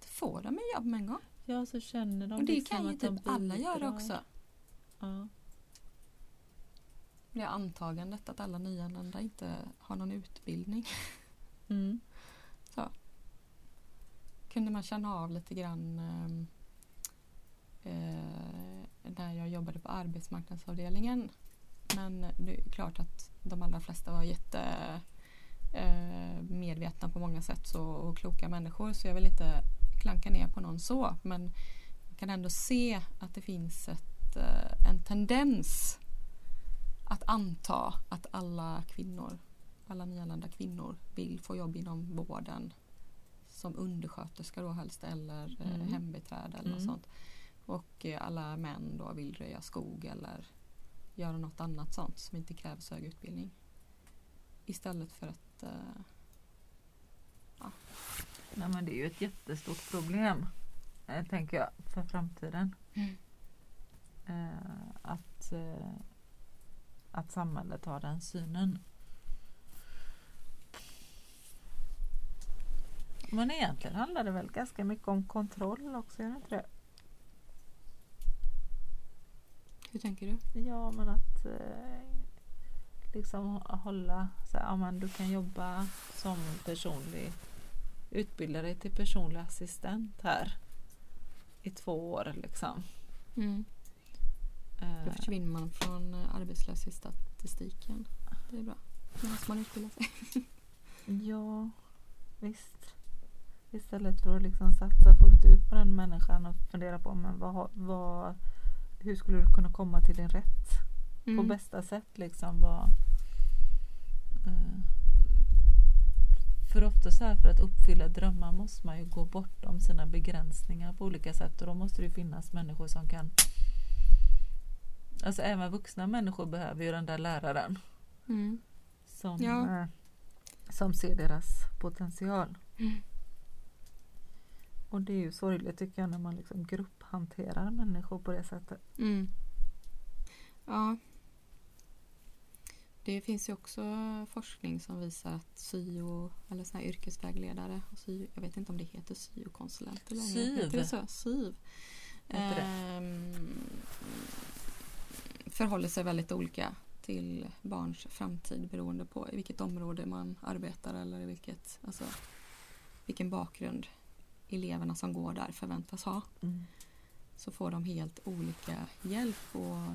Då får de en jobb med en gång. Ja, så känner de Och det liksom kan ju typ alla göra också. Ja. Det är antagandet att alla nyanlända inte har någon utbildning. Mm. kunde man känna av lite grann ehm, eh, när jag jobbade på arbetsmarknadsavdelningen. Men det är klart att de allra flesta var jätte eh, medvetna på många sätt så, och kloka människor så jag vill inte klanka ner på någon så men man kan ändå se att det finns ett, eh, en tendens att anta att alla kvinnor, alla nyanlända kvinnor vill få jobb inom vården som undersköterska då helst eller eh, Mm. hembiträde eller något Mm. sånt. Och eh, alla män då vill röja skog eller göra något annat sånt som inte kräver så hög utbildning. Istället för att eh, Nej, men det är ju ett jättestort problem eh, tänker jag för framtiden. Mm. Eh, att, eh, att samhället har den synen. Men egentligen handlar det väl ganska mycket om kontroll också, gör det inte det? Hur tänker du? Ja, men att eh, liksom hålla så här, ja, men du kan jobba som personlig utbilda dig till personlig assistent här i två år liksom. Mm. Eh, Då försvinner man från eh, arbetslöshetsstatistiken. Det är bra. Då måste man utbilda sig. Ja, visst. Istället för att liksom satsa fullt ut på den människan och fundera på men vad, vad, hur skulle du kunna komma till din rätt på Mm. bästa sätt. Liksom, vad, eh, för ofta så här för att uppfylla drömmar måste man ju gå bortom sina begränsningar på olika sätt och då måste det finnas människor som kan Alltså även vuxna människor behöver ju den där läraren Mm. som, Ja. eh, som ser deras potential. Mm. Och det är ju sorgligt tycker jag när man liksom grupphanterar människor på det sättet. Mm. Ja. Det finns ju också forskning som visar att syo eller här yrkesvägledare och syo, jag vet inte om det heter syokonsulenter längre. Syv. Heter det så? Syv. Ehm, förhåller sig väldigt olika till barns framtid beroende på i vilket område man arbetar eller i vilket, alltså, vilken bakgrund eleverna som går där förväntas ha Mm. så får de helt olika hjälp och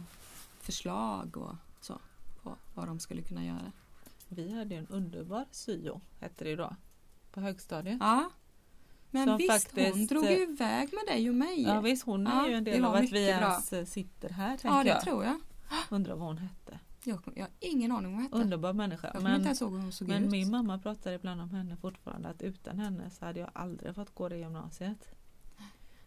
förslag och så på vad de skulle kunna göra. vi hade en underbar syo, hette det då, på högstadiet. Ja. Men Som visst, hon faktiskt, drog eh, ju iväg med dig och mig. Ja visst, hon är Ja, ju en del av att vi bra. ens eh, sitter här, ja, det jag. tror jag. Undrar vad hon hette. Jag. Jag har ingen aning om vad hon hette. Underbar människa. Jag kommer inte Men, ens ihåg hur hon såg men ut. min mamma pratar ibland om henne fortfarande att utan henne så hade jag aldrig fått gå det gymnasiet.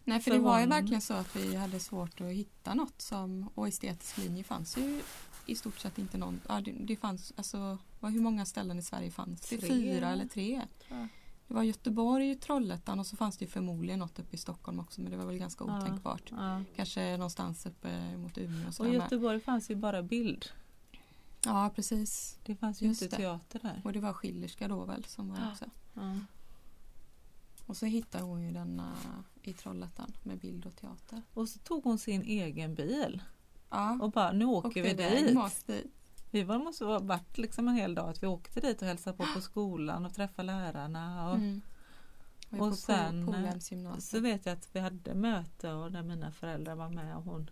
Nej, för för det var ju hon- verkligen så att vi hade svårt att hitta något som, och estetisk linje fanns ju i stort sett inte någon, ja, det, det fanns, alltså hur många ställen i Sverige fanns det? Tre. Fyra eller tre? Jag. Det var Göteborg, Trollhättan och så fanns det ju förmodligen något uppe i Stockholm också men det var väl ganska Ja. otänkbart. Ja. Kanske någonstans uppe mot Umeå och Och med. Göteborg fanns ju bara bild. Ja precis. Det fanns ju Just inte det. teater där. Och det var Schillerska då väl som var Ja. också. Ja. Och så hittade hon ju denna i Trollhättan med bild och teater. Och så tog hon sin egen bil Ja. och bara nu åker vi dit. dit. Vi var, måste ha varit liksom en hel dag att vi åkte dit och hälsade på på skolan och träffade lärarna. Och, Mm. Och, och sen, eh. Så vet jag att vi hade möte och där mina föräldrar var med och hon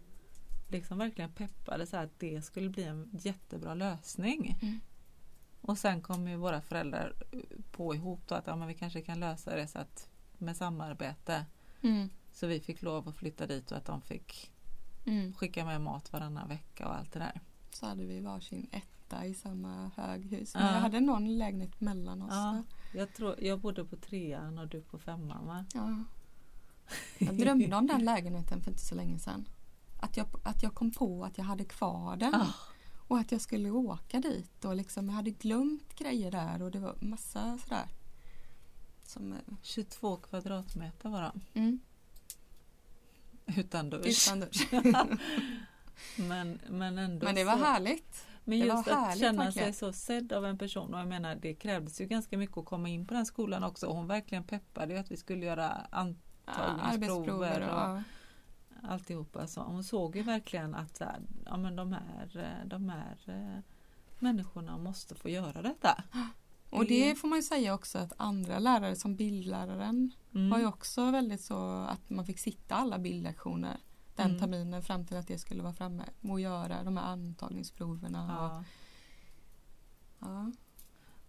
liksom verkligen peppade så att det skulle bli en jättebra lösning. Mm. Och sen kom ju våra föräldrar på ihop då att ja, men vi kanske kan lösa det så att med samarbete. Mm. Så vi fick lov att flytta dit och att de fick Mm. skicka med mat varannan vecka och allt det där. Så hade vi varsin etta i samma höghus. Ja. Men jag hade någon lägenhet mellan oss. Ja. Jag, tror, jag bodde på trean och du på femman va? Ja. Jag drömde om den lägenheten för inte så länge sedan. Att jag, att jag kom på att jag hade kvar den. Ah. Och att jag skulle åka dit och liksom jag hade glömt grejer där och det var massa sådär. Som, eh, 22 kvadratmeter var de. mm, Utan dusch. utan dusch. Men, men ändå Men det var så, härligt. Men det just att härligt, känna verkligen. sig så sedd av en person och jag menar det krävdes ju ganska mycket att komma in på den skolan också. Hon verkligen peppade ju att vi skulle göra Ja, antagningsprover arbetsprover och, och ja. Alltihopa. Så hon såg ju verkligen att ja, men de här, eh, de här eh, människorna måste få göra detta. och det får man ju säga också att andra lärare som bildläraren Mm. var ju också väldigt så att man fick sitta alla bildlektioner den Mm. terminen fram till att det skulle vara framme och göra de här antagningsproverna. Och, Ja.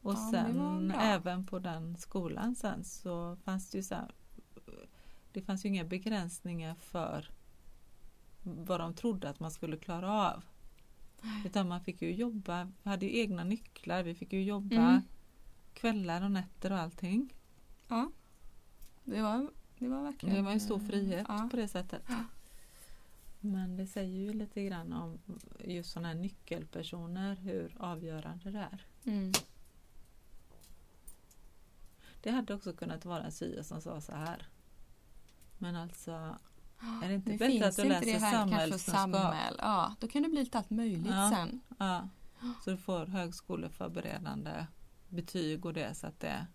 Och Ja, var sen även på den skolan sen så fanns det ju så här, det fanns ju inga begränsningar för vad de trodde att man skulle klara av. Utan man fick ju jobba, vi hade ju egna nycklar, vi fick ju jobba Mm. kvällar och nätter och allting. ja. Det, var, det var verkligen... Det var en stor eh, frihet Ja. på det sättet. Ja. Men det säger ju lite grann om just sådana här nyckelpersoner, hur avgörande det är. Mm. Det hade också kunnat vara en syo som sa så här. Men alltså, är det inte Nu bättre att du läser det här samhällskunskap? samhäll. Ja, då kan det bli lite allt möjligt Ja. sen. Ja, så du får högskoleförberedande betyg och det så att det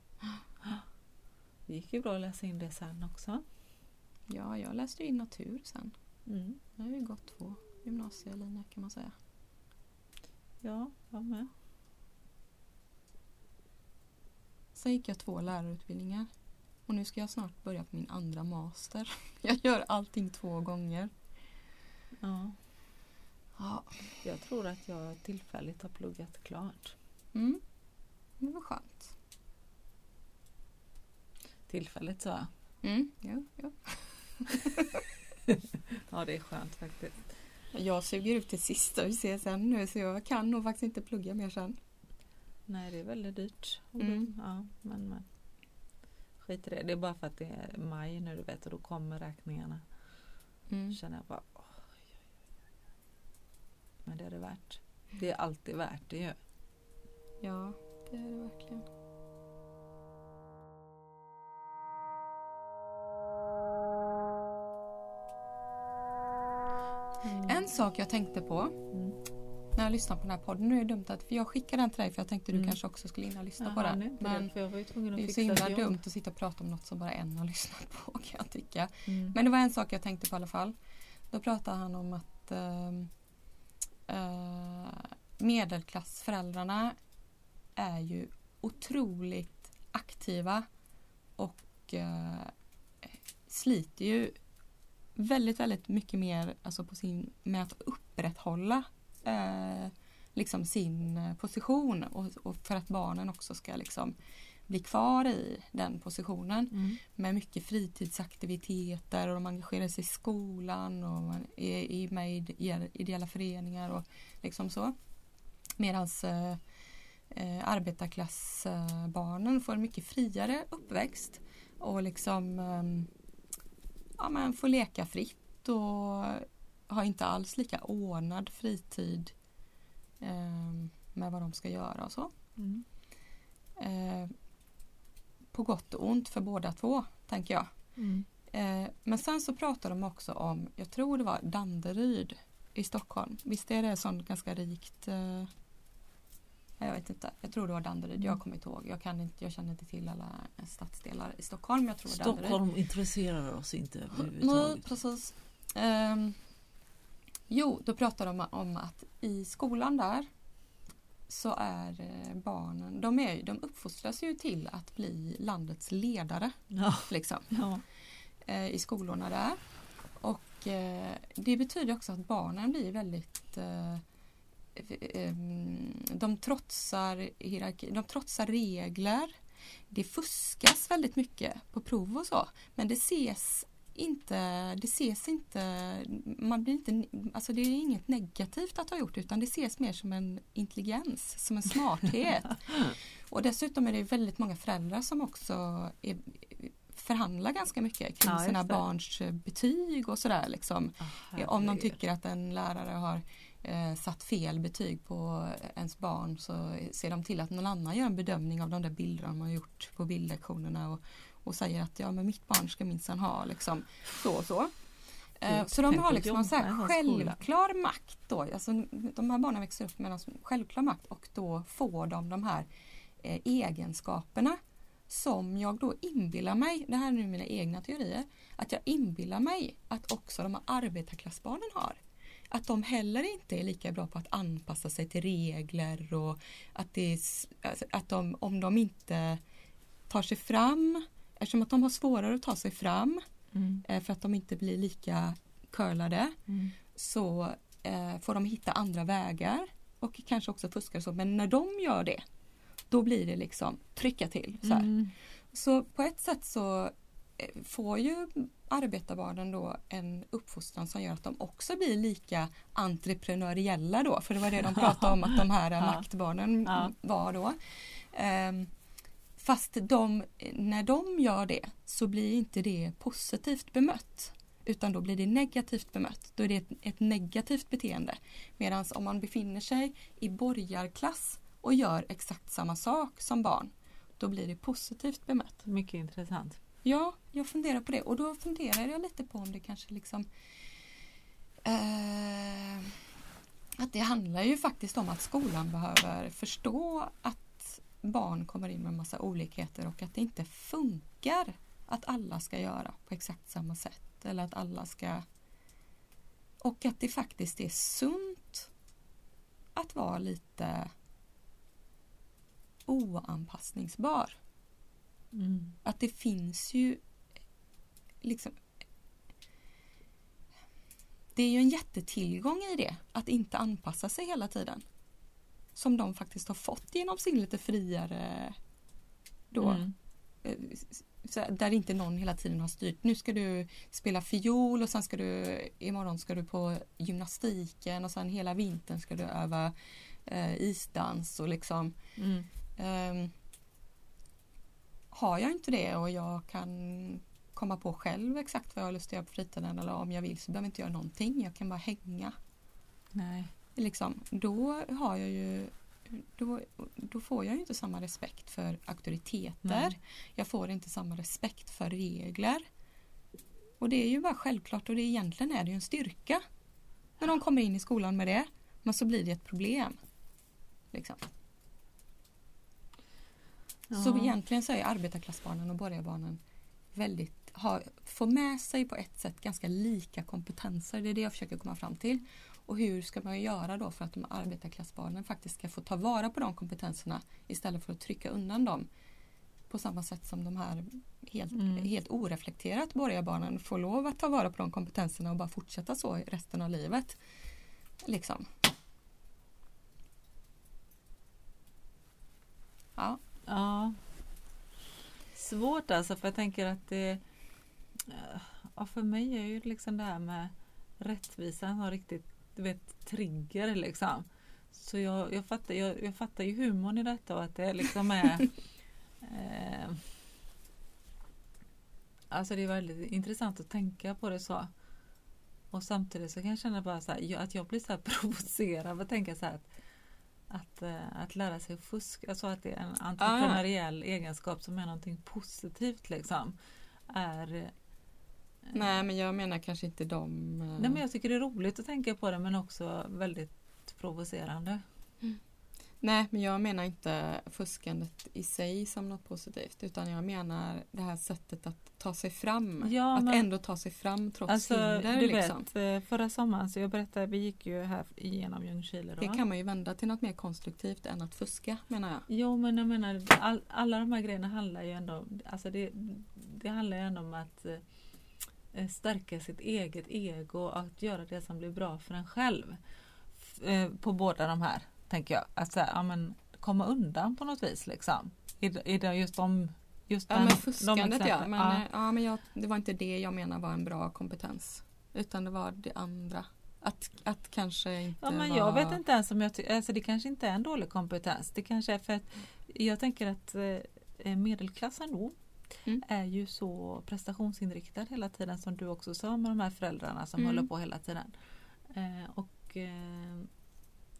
det gick ju bra att läsa in det sen också. Ja, jag läste in natur sen. Mm. Jag har ju gått två gymnasielinjer kan man säga. Ja, jag med. Sen gick jag två lärarutbildningar. Och nu ska jag snart börja på min andra master. Jag gör allting två gånger. Ja, Ja. jag tror att jag tillfälligt har pluggat klart. Mm. Det var skönt. Tillfälligt sa jag. Mm. Ja, ja. Ja, det är skönt faktiskt. Jag suger ut det sista vi ser sen nu så jag kan nog faktiskt inte plugga mer sen. Nej, det är väldigt dyrt. Mm. Ja, men, men. Skit i det. Det är bara för att det är maj nu du vet och då kommer räkningarna. Mm. Känner jag bara oj, oj, oj. Men det är det värt. Det är alltid värt det ju. Ja, det är det verkligen. En sak jag tänkte på Mm. När jag lyssnade på den här podden, nu är det dumt att för jag skickade den till dig för jag tänkte du Mm. kanske också skulle in och lyssna Jaha, på den. nej, Men det, för jag var ju tvungen att det är så himla jobb. dumt att sitta och prata om något som bara en har lyssnat på kan jag tycka. Mm. Men det var en sak jag tänkte på i alla fall. Då pratade han om att ehm, eh, medelklassföräldrarna är ju otroligt aktiva och eh, sliter ju väldigt, väldigt mycket mer alltså på sin, med att upprätthålla eh, liksom sin eh, position och, och för att barnen också ska liksom bli kvar i den positionen Mm. med mycket fritidsaktiviteter och de engagerar sig i skolan och man är, är med i ide- ideella föreningar och liksom så. Medan eh, eh, arbetarklassbarnen får en mycket friare uppväxt och liksom eh, ja, men får leka fritt och har inte alls lika ordnad fritid eh, med vad de ska göra och så. Mm. Eh, på gott och ont för båda två, tänker jag. Mm. Eh, men sen så pratar de också om, jag tror det var Danderyd i Stockholm. Visst är det sånt ganska rikt? Eh, jag vet inte, jag tror det var Danderyd, jag Mm. kommer inte ihåg. Jag, kan inte, jag känner inte till alla stadsdelar i Stockholm. Jag tror var Danderyd. Stockholm intresserar oss inte Nej, överhuvudtaget. precis. Ehm, jo, då pratar de om att i skolan där så är eh, barnen, de, är, de uppfostras ju till att bli landets ledare. Ja, Liksom, ja. eh, I skolorna där. Och eh, det betyder också att barnen blir väldigt eh, de trotsar hierarki, de trotsar regler. Det fuskas väldigt mycket på prov och så. Men det ses inte, det ses inte, man blir inte, alltså det är inget negativt att ha gjort utan det ses mer som en intelligens, som en smarthet. och dessutom är det väldigt många föräldrar som också är, förhandlar ganska mycket kring Ja, sina barns eh, betyg och sådär liksom. Ah, Om de tycker att en lärare har eh, satt fel betyg på ens barn så ser de till att någon annan gör en bedömning av de där bilderna de har gjort på bildlektionerna och, och säger att ja men mitt barn ska minsann ha liksom så och så. Eh, så de har att liksom en så här självklar makt då. Alltså, de här barnen växer upp med en självklar makt och då får de de här eh, egenskaperna som jag då inbillar mig, det här är nu mina egna teorier, att jag inbillar mig att också de här arbetarklassbarnen har. Att de heller inte är lika bra på att anpassa sig till regler och att, det är, alltså, att de, om de inte tar sig fram, eftersom att de har svårare att ta sig fram Mm. eh, för att de inte blir lika curlade Mm. så eh, får de hitta andra vägar och kanske också fuska så. Men när de gör det då blir det liksom trycka till. Så. Mm. så på ett sätt så eh, får ju arbetarbarnen då en uppfostran som gör att de också blir lika entreprenöriella då. För det var det de pratade om att de här Ja. maktbarnen Ja. var då. Ehm, fast de, när de gör det så blir inte det positivt bemött. Utan då blir det negativt bemött. Då är det ett, ett negativt beteende. Medan om man befinner sig i borgarklass och gör exakt samma sak som barn. Då blir det positivt bemött. Mycket intressant. Ja, jag funderar på det och då funderar jag lite på om det kanske liksom eh, att det handlar ju faktiskt om att skolan behöver förstå att barn kommer in med massa olikheter och att det inte funkar att alla ska göra på exakt samma sätt eller att alla ska och att det faktiskt är sunt att vara lite oanpassningsbar. Mm. Att det finns ju liksom Det är ju en jättetillgång i det, att inte anpassa sig hela tiden. Som de faktiskt har fått genom sin lite friare då. Mm. eh, där inte någon hela tiden har styrt. Nu ska du spela fiol och sen ska du imorgon ska du på gymnastiken och sen hela vintern ska du öva eh, isdans och liksom Mm. Ehm, har jag inte det och jag kan komma på själv exakt vad jag har lust att göra på fritiden eller om jag vill så behöver jag inte göra någonting. Jag kan bara hänga. Nej. Liksom, då har jag ju då, då får jag inte samma respekt för auktoriteter. Nej. Jag får inte samma respekt för regler. Och det är ju bara självklart och det egentligen är det ju en styrka. När de kommer in i skolan med det. Men så blir det ett problem. Liksom. Så Ja. egentligen så är arbetarklassbarnen och borgarbarnen väldigt, har, får med sig på ett sätt ganska lika kompetenser. Det är det jag försöker komma fram till. Och hur ska man göra då för att de arbetarklassbarnen faktiskt ska få ta vara på de kompetenserna istället för att trycka undan dem på samma sätt som de här helt, mm. helt oreflekterat borgarbarnen får lov att ta vara på de kompetenserna och bara fortsätta så resten av livet. Liksom. Ja. ja. Svårt alltså för jag tänker att det ja, för mig är ju liksom det här med rättvisan har riktigt du vet trigger liksom. Så jag, jag, fattar, jag, jag fattar ju humorn i detta och att det liksom är eh, Alltså det är väldigt intressant att tänka på det så. Och samtidigt så kan jag känna bara så här, att jag blir så här provocerad att tänka så här att, att, eh, att lära sig fuska, alltså att det är en entreprenöriell ah. egenskap som är någonting positivt liksom. Är Nej men jag menar kanske inte de... Nej men jag tycker det är roligt att tänka på det men också väldigt provocerande. Mm. Nej, men jag menar inte fuskandet i sig som något positivt utan jag menar det här sättet att ta sig fram. Ja, att men, ändå ta sig fram trots alltså, hinder. Du liksom. vet, eh, förra sommaren så jag berättade, vi gick ju här igenom Ljungskile. Det kan man ju vända till något mer konstruktivt än att fuska menar jag. Jo men jag menar all, alla de här grejerna handlar ju ändå, alltså det, det handlar ju ändå om att eh, stärka sitt eget ego och att göra det som blir bra för en själv. Eh, på båda de här tänker jag. Att så här, ja, men, komma undan på något vis liksom. I, i det, just de Just ja, den, men fuskandet ja. Men, ja. ja men jag, det var inte det jag menar var en bra kompetens. Utan det var det andra. Att, att kanske inte ja, men var... Jag vet inte ens om jag tycker, alltså det kanske inte är en dålig kompetens. Det kanske är för att jag tänker att eh, medelklassen då mm. är ju så prestationsinriktad hela tiden som du också sa med de här föräldrarna som mm. håller på hela tiden. Eh, och eh,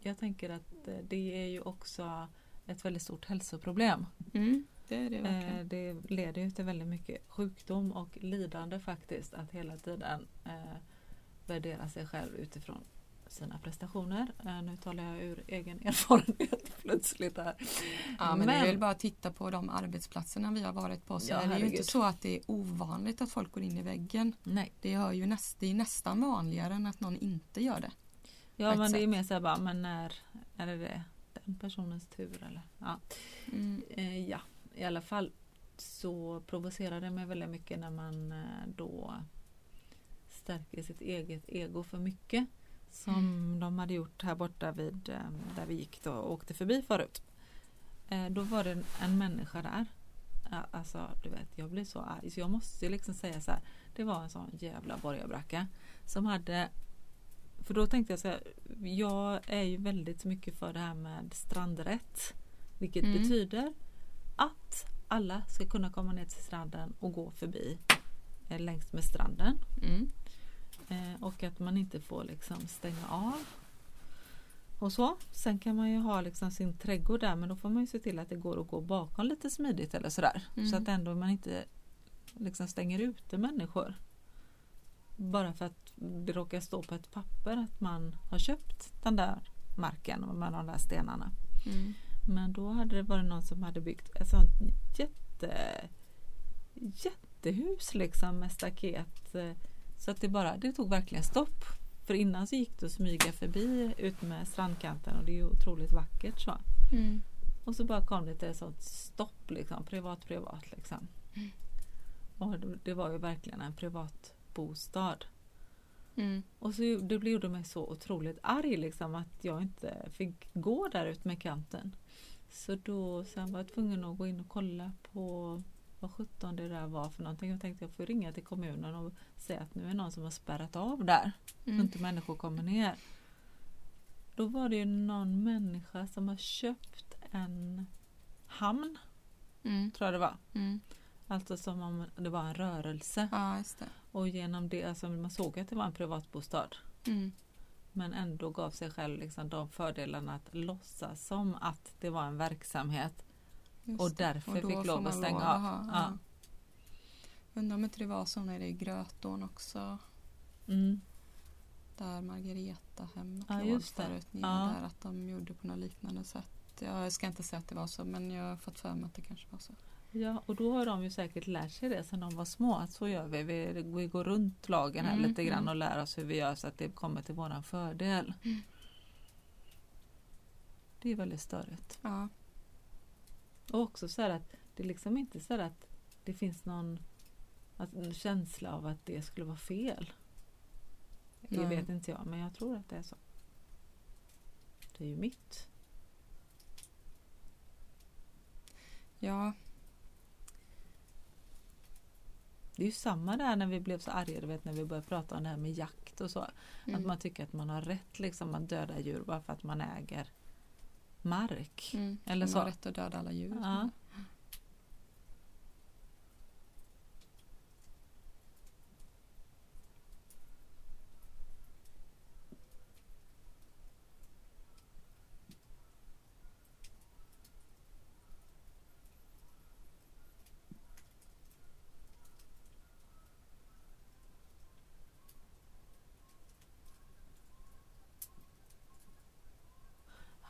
jag tänker att eh, det är ju också ett väldigt stort hälsoproblem. Mm, det, det, verkligen. det leder ju till väldigt mycket sjukdom och lidande faktiskt att hela tiden eh, värdera sig själv utifrån sina prestationer. Eh, nu talar jag ur egen erfarenhet plötsligt här. Ja men, men det är väl bara att titta på de arbetsplatserna vi har varit på så ja, är det ju inte så att det är ovanligt att folk går in i väggen. Nej. Det, är ju näst, det är nästan vanligare än att någon inte gör det. Ja men sätt. det är mer så här bara, men när är det den personens tur eller? Ja. Mm. Eh, ja, i alla fall så provocerar det mig väldigt mycket när man eh, då stärker sitt eget ego för mycket. Som mm. de hade gjort här borta vid eh, där vi gick då och åkte förbi förut. Eh, då var det en människa där. Alltså du vet jag blir så arg så jag måste liksom säga så här. Det var en sån jävla borgarbracka som hade för då tänkte jag så här, jag är ju väldigt mycket för det här med strandrätt. Vilket mm. betyder att alla ska kunna komma ner till stranden och gå förbi eh, längs med stranden. Mm. Eh, och att man inte får liksom stänga av. Och så. Sen kan man ju ha liksom sin trädgård där men då får man ju se till att det går att gå bakom lite smidigt eller sådär. Mm. Så att ändå man inte liksom stänger ute människor. Bara för att det råkar stå på ett papper att man har köpt den där marken med de där stenarna. Mm. Men då hade det varit någon som hade byggt ett sånt jätte, jättehus liksom med staket. Så att det bara, det tog verkligen stopp. För innan så gick det att smyga förbi ut med strandkanten och det är ju otroligt vackert så. Mm. Och så bara kom det till ett sånt stopp liksom, privat privat liksom. Mm. Och det var ju verkligen en privat bostad. Mm. Och så det gjorde mig så otroligt arg liksom att jag inte fick gå där ut med kanten. Så då sen var jag tvungen att gå in och kolla på vad sjutton det där var för någonting. Jag tänkte jag får ringa till kommunen och säga att nu är någon som har spärrat av där. Mm. Så inte människor kommer ner. Då var det ju någon människa som har köpt en hamn. Mm. Tror jag det var. Mm. Alltså som om det var en rörelse. Ja, och genom det, alltså man såg att det var en privatbostad. Mm. Men ändå gav sig själv liksom de fördelarna att låtsas som att det var en verksamhet. Just och därför och fick lov att stänga lov, av. Aha, ja. Undrar om inte det var så när i Grötån också. Mm. Där Margareta hemmet ja, låg förut ja. där att de gjorde på något liknande sätt. Jag ska inte säga att det var så men jag har fått för mig att det kanske var så. Ja, och då har de ju säkert lärt sig det sedan de var små. Att så gör vi. Vi, vi går runt lagen här mm, lite grann mm. och lär oss hur vi gör så att det kommer till våran fördel. Mm. Det är väldigt störigt. Ja. Och också så att det är liksom inte så att det finns någon att, en känsla av att det skulle vara fel. Det Nej. vet inte jag, men jag tror att det är så. Det är ju mitt. Ja, Det är ju samma där när vi blev så arga, du vet när vi började prata om det här med jakt och så. Att Mm. man tycker att man har rätt liksom att döda djur bara för att man äger mark. Mm. Eller så. rätt att döda alla djur. Ja.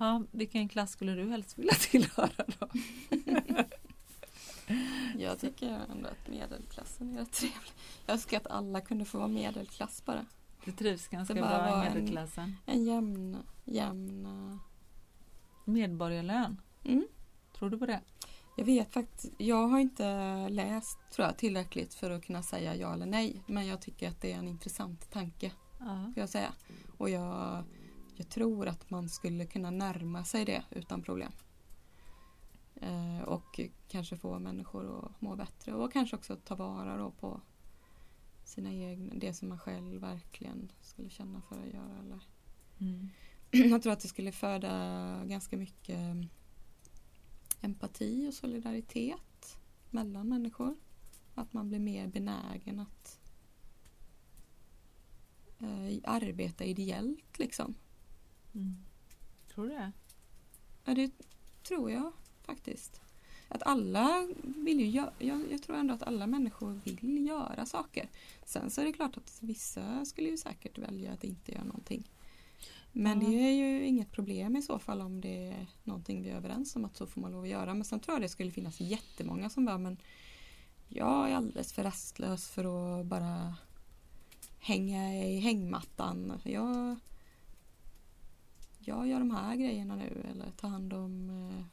Ja, vilken klass skulle du helst vilja tillhöra då? Jag tycker ändå att medelklassen är rätt trevlig. Jag önskar att alla kunde få vara medelklass bara. Du trivs ganska bra i en- medelklassen. En jämn, jämn... Medborgarlön, Mm. tror du på det? Jag vet faktiskt, jag har inte läst tror jag, tillräckligt för att kunna säga ja eller nej. Men jag tycker att det är en intressant tanke. Ja. Får jag säga. Och jag, jag tror att man skulle kunna närma sig det utan problem. Eh, och kanske få människor att må bättre och kanske också ta vara på sina egna, det som man själv verkligen skulle känna för att göra. Eller. Mm. Jag tror att det skulle föda ganska mycket empati och solidaritet mellan människor. Att man blir mer benägen att eh, arbeta ideellt liksom. Mm. Tror du det? Ja, det tror jag faktiskt. Att alla vill ju göra, jag, jag tror ändå att alla människor vill göra saker. Sen så är det klart att vissa skulle ju säkert välja att inte göra någonting. Men Ja. det är ju inget problem i så fall om det är någonting vi är överens om att så får man lov att göra. Men sen tror jag det skulle finnas jättemånga som bara men jag är alldeles för rastlös för att bara hänga i hängmattan. Jag, jag gör de här grejerna nu eller tar hand om eh,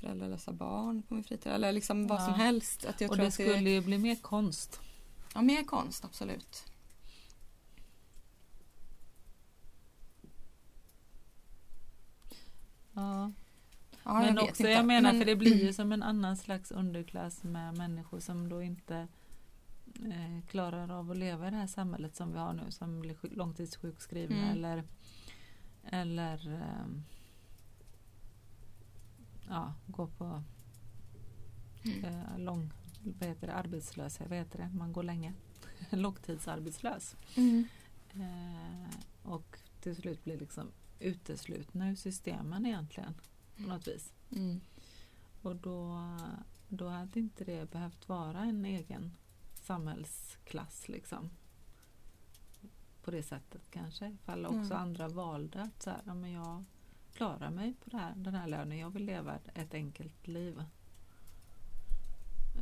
föräldralösa barn på min fritid. Eller liksom vad Ja. som helst. Att jag och tror det att skulle ju bli mer konst. Ja, mer konst absolut. Ja. Ja, men jag också, inte. jag menar Men- för det blir ju som en annan slags underklass med människor som då inte eh, klarar av att leva i det här samhället som vi har nu som blir sjuk- långtidssjukskrivna Mm. eller eller ehm, ja, gå på Mm. eh, lång vad heter det, arbetslös, vad heter det, man går länge. Långtidsarbetslös. Mm. Eh, och till slut blir liksom uteslutna ur systemen egentligen på något vis. Mm. Och då, då hade inte det behövt vara en egen samhällsklass liksom. På det sättet kanske. Ifall också Mm. andra valde att så här, ja, men jag klarar mig på här, den här lönen. Jag vill leva ett- ett enkelt liv.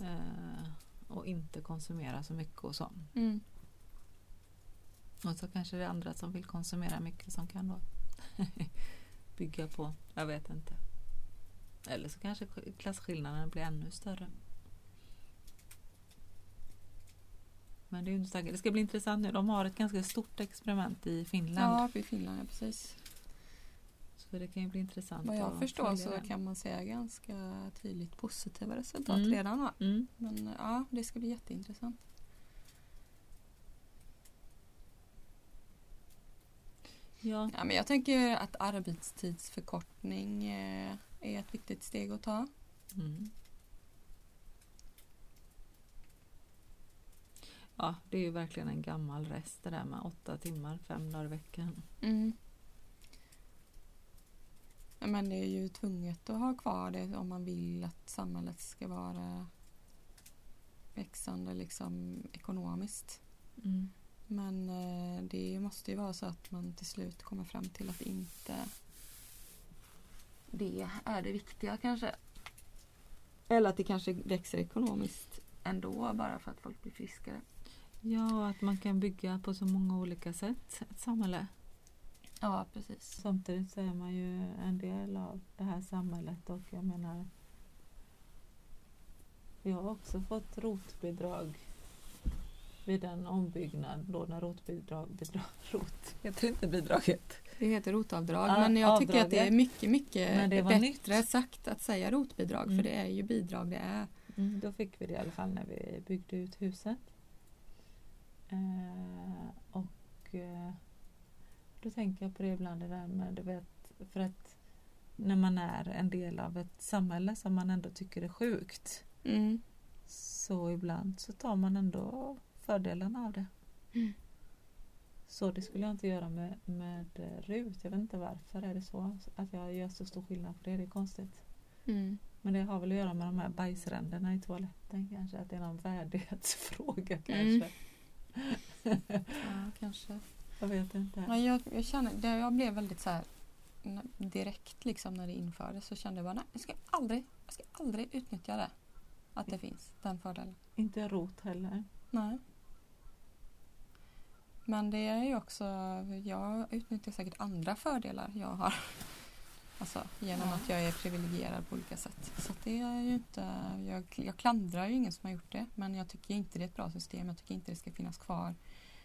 Eh, och inte konsumera så mycket och så. Mm. Och så kanske det är andra som vill konsumera mycket som kan då bygga på, jag vet inte. Eller så kanske klasskillnaden blir ännu större. Men det är inte säkert. Det ska bli intressant nu. De har ett ganska stort experiment i Finland. Ja, i Finland, ja, precis. Så det kan ju bli intressant Vad jag förstår så det. kan man säga ganska tydligt positiva resultat Mm. redan. Va? Mm. Men ja, det ska bli jätteintressant. Ja. Ja, men jag tänker att arbetstidsförkortning eh, är ett viktigt steg att ta. Mm. Ja, det är ju verkligen en gammal rest det där med åtta timmar, fem dagar i veckan. Mm. Men det är ju tvunget att ha kvar det om man vill att samhället ska vara växande liksom ekonomiskt. Mm. Men eh, det måste ju vara så att man till slut kommer fram till att inte det är det viktiga kanske. Eller att det kanske växer ekonomiskt ändå bara för att folk blir friskare. Ja, och att man kan bygga på så många olika sätt ett samhälle. Ja, precis. Samtidigt så är man ju en del av det här samhället och jag menar Vi har också fått rotbidrag vid en ombyggnad då när rotbidrag, bidrag, rot, heter inte bidraget? Det heter rotavdrag Ja, men jag tycker att det är avdraget. mycket, mycket Men det var bättre nytt. sagt att säga rotbidrag Mm. för det är ju bidrag det är. Mm, då fick vi det i alla fall när vi byggde ut huset. Eh, och eh, då tänker jag på det ibland det där med, du vet, för att när man är en del av ett samhälle som man ändå tycker är sjukt Mm. så ibland så tar man ändå fördelarna av det. Mm. Så det skulle jag inte göra med, med RUT. Jag vet inte varför är det så. Att jag gör så stor skillnad på det. Det är konstigt. Mm. Men det har väl att göra med de här bajsränderna i toaletten kanske. Att det är någon värdighetsfråga Mm. kanske. Ja, kanske. Jag vet inte. Ja, jag, jag, känner, det, jag blev väldigt så här direkt liksom när det infördes så kände jag bara nej, jag ska aldrig, jag ska aldrig utnyttja det. Att det finns, den fördelen. Inte rot heller. Nej. Men det är ju också, jag utnyttjar säkert andra fördelar jag har. Alltså genom Ja. att jag är privilegierad på olika sätt. Så det är ju inte, jag, jag klandrar ju ingen som har gjort det. Men jag tycker inte det är ett bra system. Jag tycker inte det ska finnas kvar.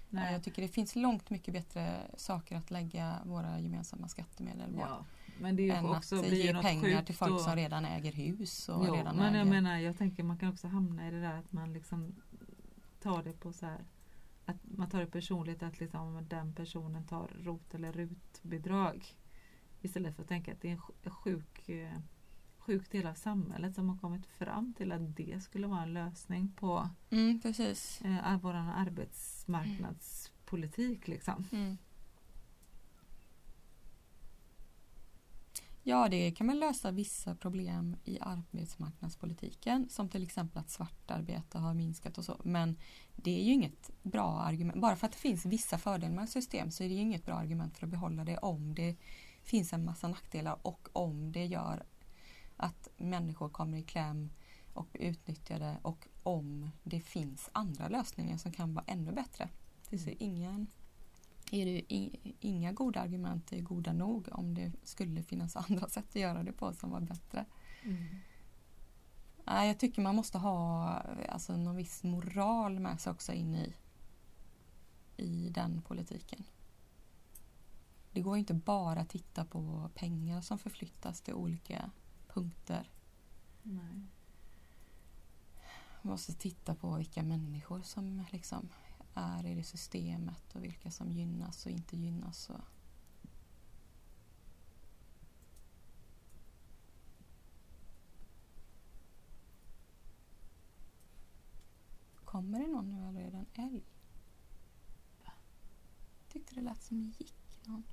Nej. Jag tycker det finns långt mycket bättre saker att lägga våra gemensamma skattemedel på. Ja, men det än också att ge pengar till folk då. som redan äger hus. Och Jo, redan men äger... jag menar, jag tänker man kan också hamna i det där att man liksom tar det på så här att man tar det personligt att liksom om den personen tar rot eller rutbidrag istället för att tänka att det är en sj- sjuk, eh, sjuk del av samhället som har kommit fram till att det skulle vara en lösning på Mm, precis. eh, vår arbetsmarknadspolitik. Liksom. Mm. Ja, det kan väl lösa vissa problem i arbetsmarknadspolitiken som till exempel att svartarbete har minskat och så. Men det är ju inget bra argument. Bara för att det finns vissa fördelar med ett system så är det ju inget bra argument för att behålla det om det finns en massa nackdelar och om det gör att människor kommer i kläm och blir utnyttjade och om det finns andra lösningar som kan vara ännu bättre. Det finns ju ingen är det inga goda argument är goda nog om det skulle finnas andra sätt att göra det på som var bättre. Nej, jag tycker man måste ha alltså, någon viss moral med sig också in i, i den politiken. Det går inte bara att titta på pengar som förflyttas till olika punkter. Nej. Man måste titta på vilka människor som liksom är i det systemet och vilka som gynnas och inte gynnas. Och... Kommer det någon nu eller är det en älg? tyckte det lät som det gick någon.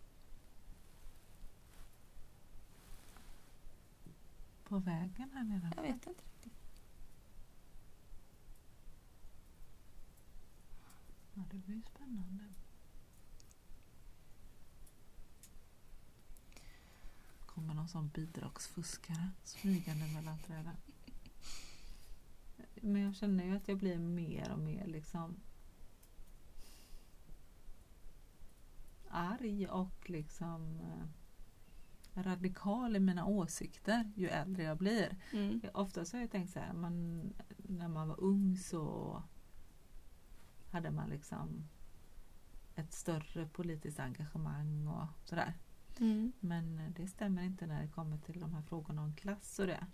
På vägen här nere. Jag vet inte riktigt. Ja, det blir spännande. Kommer någon sån bidragsfuskare smygande mellan träden. Men jag känner ju att jag blir mer och mer liksom arg och liksom eh, radikal i mina åsikter ju äldre jag blir. Mm. Ofta så har jag tänkt så här, man, när man var ung så hade man liksom ett större politiskt engagemang och sådär. Mm. Men det stämmer inte när det kommer till de här frågorna om klass och det.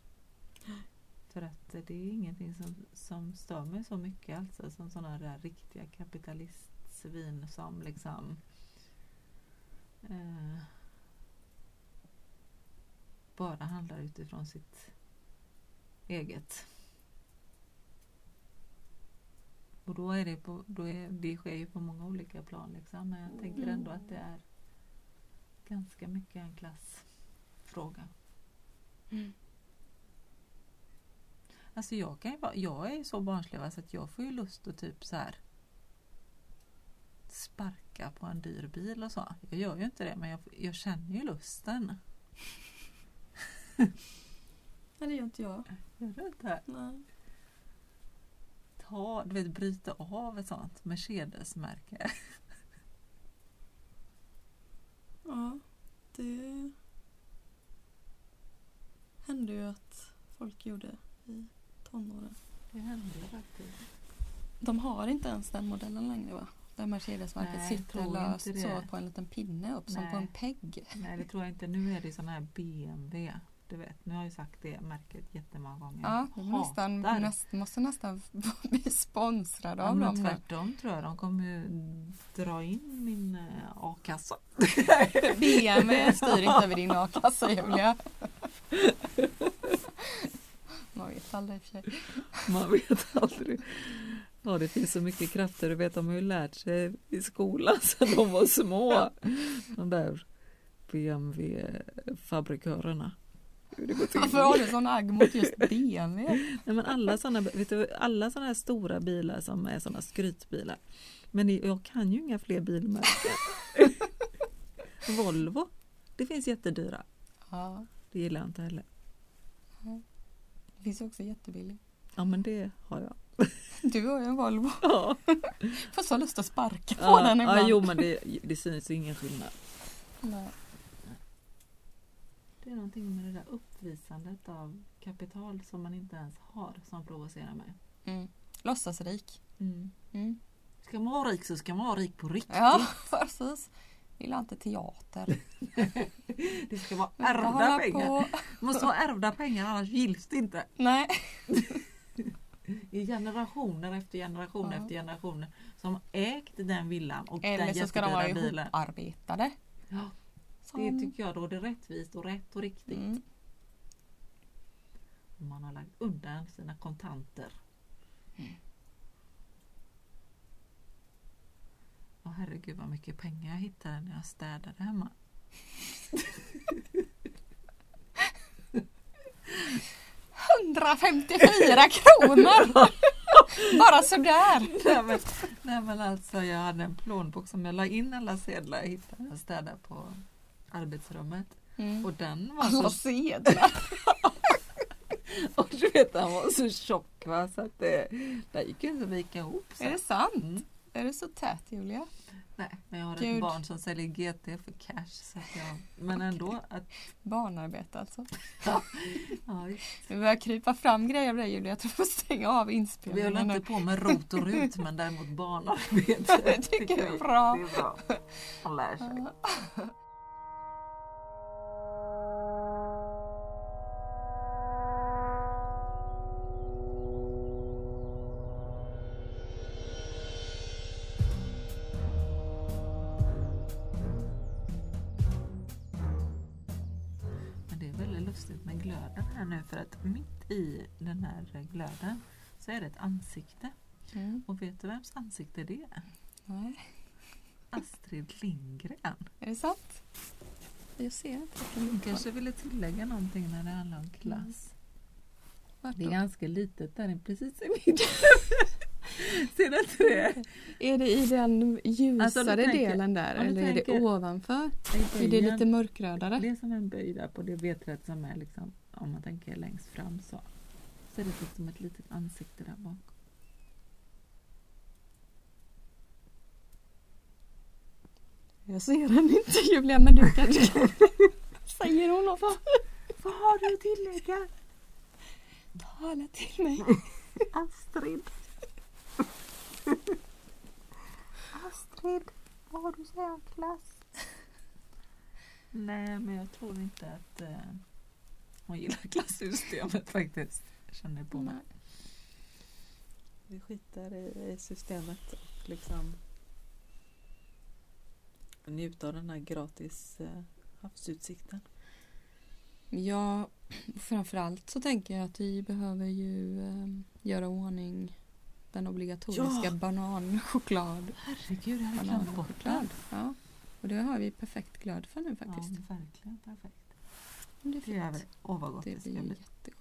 För att det är ingenting som, som stör mig så mycket alltså som sådana där riktiga kapitalistsvin som liksom eh, bara handlar utifrån sitt eget. Och då är det, på, då är, det sker ju på många olika plan liksom. Men jag tänker ändå att det är ganska mycket en klassfråga. Mm. Alltså jag, kan ju vara, jag är ju så barnslig så att jag får ju lust att typ så här sparka på en dyr bil och så. Jag gör ju inte det men jag, jag känner ju lusten. Nej, det gör inte jag. Gör du inte? Nej. Ta, du vet bryta av ett sånt Mercedes-märke. Ja, det hände ju att folk gjorde i tonåren. Det händer ju faktiskt. De har inte ens den modellen längre va? Där Mercedes-märket sitter löst så på en liten pinne upp som Nej. på en pegg. Nej det tror jag inte. Nu är det sån här BMW. Du vet, nu har jag sagt det märket jättemånga gånger. Ja, nästan, näst, måste nästan bli sponsrade Ja, av men dem. tvärtom tror jag de kommer ju dra in min eh, a-kassa. BMW styr inte över din a-kassa Julia. Man vet aldrig i och för sig. Man vet aldrig. Ja, det finns så mycket krafter. Du vet, de har ju lärt sig i skolan sedan de var små. De där BMW-fabrikörerna. Varför har du sån agg mot just BMW? Nej, men alla sådana vet du, alla såna här stora bilar som är sådana skrytbilar. Men jag kan ju inga fler bilmärken. Volvo, det finns jättedyra. Ja, Det gillar jag inte heller. det finns också jättebillig. Ja men det har jag. Du har ju en Volvo. Ja, Får så lust att sparka på ja, den ibland. ja jo men det, det syns ju ingen skillnad. Nej. Det är någonting med det där uppvisandet av kapital som man inte ens har som provocerar mig. Mm. Låtsasrik. Mm. Ska man vara rik så ska man vara rik på riktigt. Ja, precis. Gillar inte teater. Det ska vara ärvda pengar. på. Det måste vara ärvda pengar annars gills det inte. Nej. I generationer efter generationer Ja. efter generationer som ägt den villan och Eller den så ska de vara bilen. ihoparbetade. Ja, det tycker jag då är rättvist och rätt och riktigt. Mm. Man har lagt undan sina kontanter. Mm. Åh herregud vad mycket pengar jag hittade när jag städade hemma. 154 kronor! Bara sådär. Nej men, nej men alltså jag hade en plånbok som jag la in alla sedlar jag hittade jag städade på arbetsrummet. Mm. Och den var Alla så, sedlar. och du vet den var så tjock va, så att det, det gick ju inte att vika ihop. Så. Är det sant? Mm. Är det så tät Julia? Nej, men jag har ett Gud. barn som säljer GT för cash. Så jag, men ändå. Att, Barnarbete alltså. ja, Det börjar krypa fram grejer av dig Julia. Jag tror jag får stänga av vi inspelningen håller nu. inte på med rot och rut men däremot barnarbete. Det tycker jag är bra. Det är bra. Man lär sig. Här glöden så är det ett ansikte. Mm. Och vet du vems ansikte det är? Nej. Astrid Lindgren. Är det sant? Jag ser inte. Hon kanske ville tillägga någonting när det handlar om klass. Vart Det är ganska litet där precis i mitten. Ser du inte det? Är det i den ljusare Alltså, tänker- delen där eller är det tänker- ovanför? Är det lite mörkrödare? Det är som en böj där på det vedträd som är liksom, om man tänker längst fram så. Så det typ som ett litet ansikte där bak. Jag ser den inte Julia men du kanske kan. Säger hon något? Vad har du att tillägga? Tala till mig. Astrid. Astrid, vad har du att säga om klass? Nej, men jag tror inte att eh, hon gillar klassystemet faktiskt. Känner på mig. Vi skiter i, i systemet och liksom njuta av den här gratis eh, havsutsikten. Ja, framförallt så tänker jag att vi behöver ju eh, göra ordning den obligatoriska Ja! bananchoklad. Herregud, jag hade glömt bort det. Bananchoklad. Ja. Och det har vi perfekt glöd för nu Ja, faktiskt. verkligen perfekt. det är Det är fint. åh vad gott det, Det ska blir bli. jättegott.